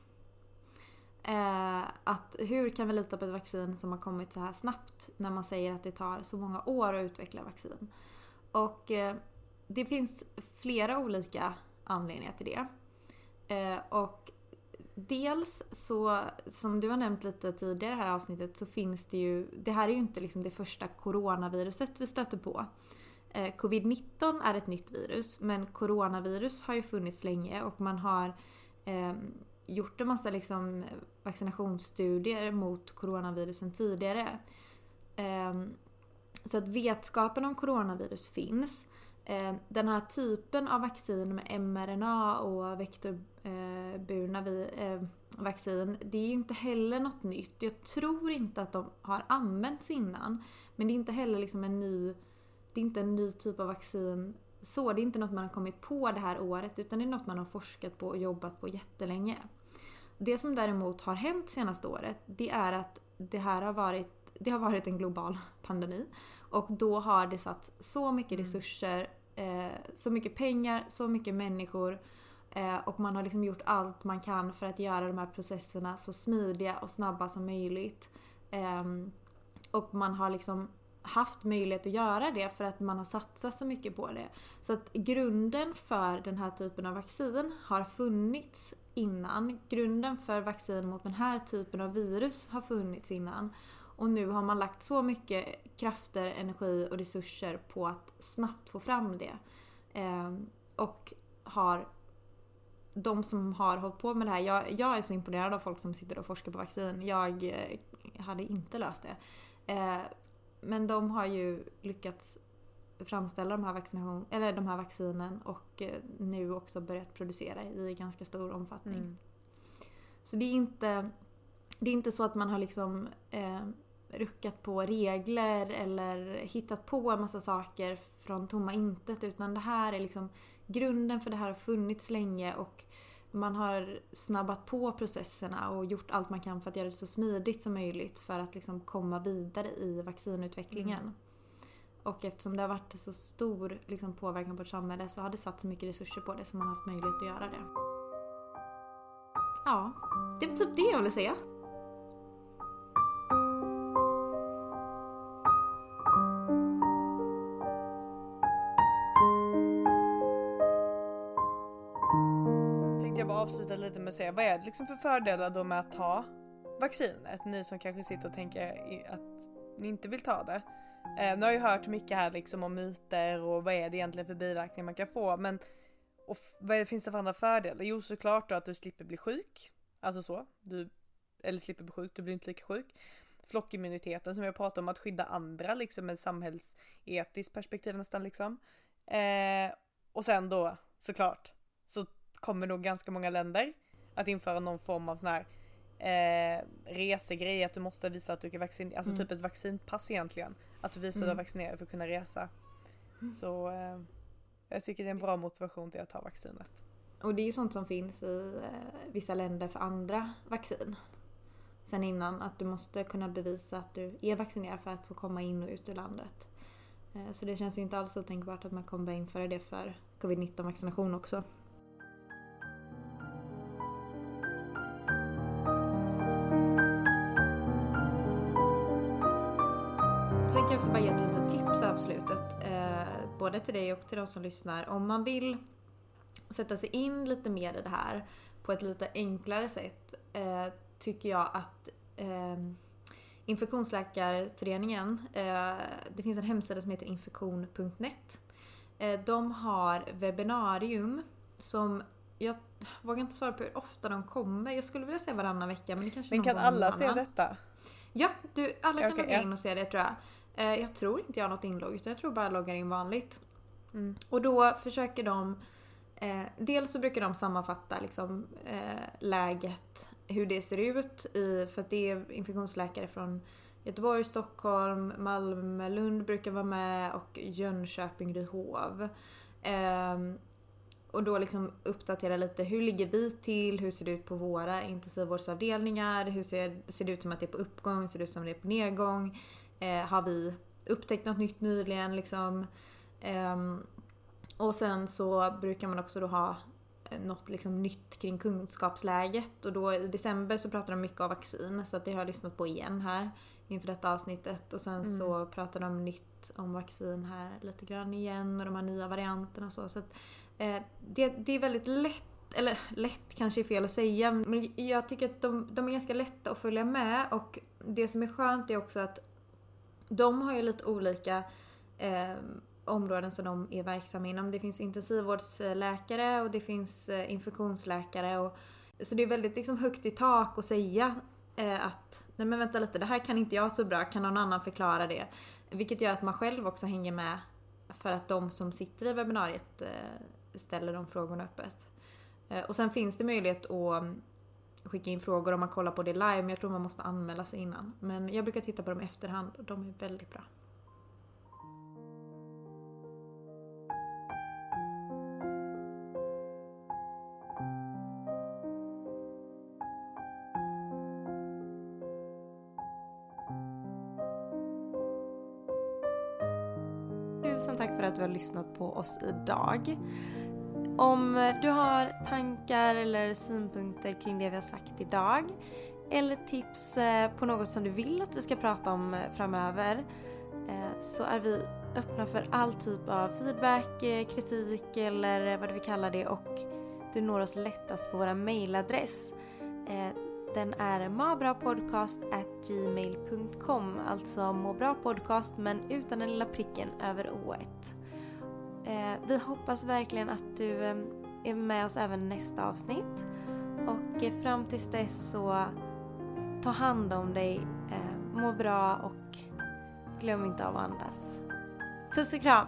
Speaker 6: Eh, att hur kan vi lita på ett vaccin som har kommit så här snabbt när man säger att det tar så många år att utveckla vaccin? Och eh, det finns flera olika anledningar till det. Eh, och dels så, som du har nämnt lite tidigare i det här avsnittet, så finns det ju, det här är ju inte liksom det första coronaviruset vi stöter på. Eh, Covid-19 är ett nytt virus, men coronavirus har ju funnits länge och man har eh, gjort en massa liksom vaccinationsstudier mot coronavirusen tidigare. Ehm, så att vetskapen om coronavirus finns. Ehm, den här typen av vaccin med mRNA och vektorburna eh, eh, vaccin, det är ju inte heller något nytt. Jag tror inte att de har använts innan. Men det är inte heller liksom en ny, det är inte en ny typ av vaccin så. Det är inte något man har kommit på det här året utan det är något man har forskat på och jobbat på jättelänge. Det som däremot har hänt senaste året, det är att det här har varit det har varit en global pandemi. Och då har det satt så mycket mm. resurser, eh, så mycket pengar, så mycket människor eh, och man har liksom gjort allt man kan för att göra de här processerna så smidiga och snabba som möjligt. Eh, och man har liksom haft möjlighet att göra det för att man har satsat så mycket på det. Så att grunden för den här typen av vaccin har funnits innan. Grunden för vaccin mot den här typen av virus har funnits innan. Och nu har man lagt så mycket krafter, energi och resurser på att snabbt få fram det. Eh, och har de som har hållit på med det här, jag, jag, är så imponerad av folk som sitter och forskar på vaccin. Jag eh, hade inte löst det. Eh, men de har ju lyckats framställa de här, vaccination, eller de här vaccinen och eh, nu också börjat producera i ganska stor omfattning. Mm. Så det är inte det är inte så att man har liksom eh, ruckat på regler eller hittat på en massa saker från tomma intet utan det här är liksom grunden för det här har funnits länge och man har snabbat på processerna och gjort allt man kan för att göra det så smidigt som möjligt för att liksom komma vidare i vaccinutvecklingen. Mm. Och eftersom det har varit så stor liksom, påverkan på vårt samhälle så har det satt så mycket resurser på det så man har haft möjlighet att göra det. Ja, det var typ det jag ville säga.
Speaker 7: Säga vad är det liksom för fördelar då med att ta vaccinet? Ni som kanske sitter och tänker att ni inte vill ta det. Eh, nu har jag hört mycket här liksom om myter och vad är det egentligen för biverkningar man kan få men och vad finns det för andra fördelar? Jo såklart då att du slipper bli sjuk. Alltså så. Du, eller slipper bli sjuk, du blir inte lika sjuk. Flockimmuniteten som jag pratade om, att skydda andra liksom med samhällsetiskt perspektiv nästan liksom. Eh, och sen då såklart så kommer nog ganska många länder att införa någon form av sån här eh, resegrej, att du måste visa att du är vaccinerad, alltså mm. typ ett vaccinpass egentligen. Att du visar att du är mm. vaccinerad för att kunna resa. Mm. Så eh, jag tycker det är en bra motivation till att ta vaccinet.
Speaker 6: Och det är ju sånt som finns i eh, vissa länder för andra vaccin. Sen innan, att du måste kunna bevisa att du är vaccinerad för att få komma in och ut ur landet. Eh, så det känns ju inte alls otänkbart att man kommer införa det för covid-19 vaccination också. Både till dig och till de som lyssnar. Om man vill sätta sig in lite mer i det här på ett lite enklare sätt eh, tycker jag att eh, Infektionsläkarföreningen, eh, det finns en hemsida som heter infektion.net. Eh, de har webbinarium som jag vågar inte svara på hur ofta de kommer. Jag skulle vilja säga varannan vecka men det kanske
Speaker 7: Men kan alla se detta?
Speaker 6: Ja, du, alla kan okay, logga in och se det tror jag. Eh, jag tror inte jag har något inlogg utan jag tror bara jag loggar in vanligt.
Speaker 10: Mm.
Speaker 6: Och då försöker de eh, Dels så brukar de sammanfatta liksom, eh, läget, hur det ser ut. I, för att det är infektionsläkare från Göteborg, Stockholm, Malmö, Lund brukar vara med och Jönköping, Ryhov. Ehm, och då liksom uppdatera lite, hur ligger vi till? Hur ser det ut på våra intensivvårdsavdelningar? Hur ser, ser det ut som att det är på uppgång? Ser det ut som att det är på nedgång? Eh, har vi upptäckt något nytt nyligen? Liksom? Ehm, och sen så brukar man också då ha något liksom nytt kring kunskapsläget och då i december så pratar de mycket om vaccin så att det har jag lyssnat på igen här inför detta avsnittet och sen
Speaker 10: Mm.
Speaker 6: så pratar de nytt om vaccin här lite grann igen och de här nya varianterna och så. så att, eh, det, det är väldigt lätt eller lätt kanske är fel att säga, men jag tycker att de, de är ganska lätta att följa med och det som är skönt är också att de har ju lite olika eh, områden som de är verksamma inom. Det finns intensivvårdsläkare och det finns eh, infektionsläkare. Och, så det är väldigt liksom, högt i tak att säga eh, att nej men vänta lite, det här kan inte jag så bra, kan någon annan förklara det? Vilket gör att man själv också hänger med för att de som sitter i webbinariet eh, ställer de frågorna öppet. Eh, och sen finns det möjlighet att skicka in frågor om man kollar på det live, men jag tror man måste anmäla sig innan. Men jag brukar titta på dem i efterhand och de är väldigt bra.
Speaker 10: Tusen tack för att du har lyssnat på oss idag. Om du har tankar eller synpunkter kring det vi har sagt idag eller tips eh, på något som du vill att vi ska prata om eh, framöver eh, så är vi öppna för all typ av feedback, kritik eller vad du vill kalla det och du når oss lättast på vår mailadress. Den är mabrapodcast@gmail.com alltså må bra podcast men utan den lilla pricken över ået. Eh, vi hoppas verkligen att du ehm, är med oss även nästa avsnitt. Och eh, fram tills dess så ta hand om dig, eh, må bra och glöm inte av att andas. Puss och kram!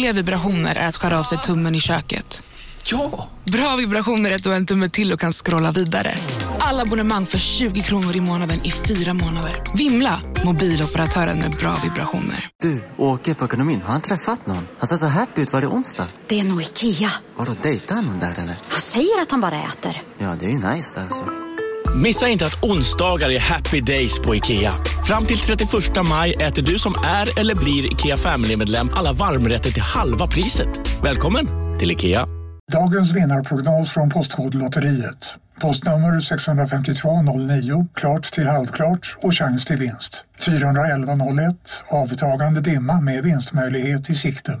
Speaker 11: Dåliga vibrationer är att skära av sig tummen i köket.
Speaker 12: Ja!
Speaker 11: Bra vibrationer är att du har en tumme till och kan scrolla vidare. Alla abonnemang för 20 kronor i månaden i fyra månader. Vimla! Mobiloperatören med bra vibrationer.
Speaker 13: Du, åker på ekonomin. Har han träffat någon? Han ser så happy ut. Var det onsdag?
Speaker 14: Det är nog Ikea.
Speaker 13: Har du dejtar han någon där eller?
Speaker 14: Han säger att han bara äter.
Speaker 13: Ja, det är ju nice där alltså.
Speaker 15: Missa inte att onsdagar är happy days på IKEA. Fram till 31 maj äter du som är eller blir IKEA Family-medlem alla varmrätter till halva priset. Välkommen till IKEA.
Speaker 16: Dagens vinnarprognos från Postkodlotteriet. Postnummer 65209, klart till halvklart och chans till vinst. 41101, avtagande dimma med vinstmöjlighet i sikte.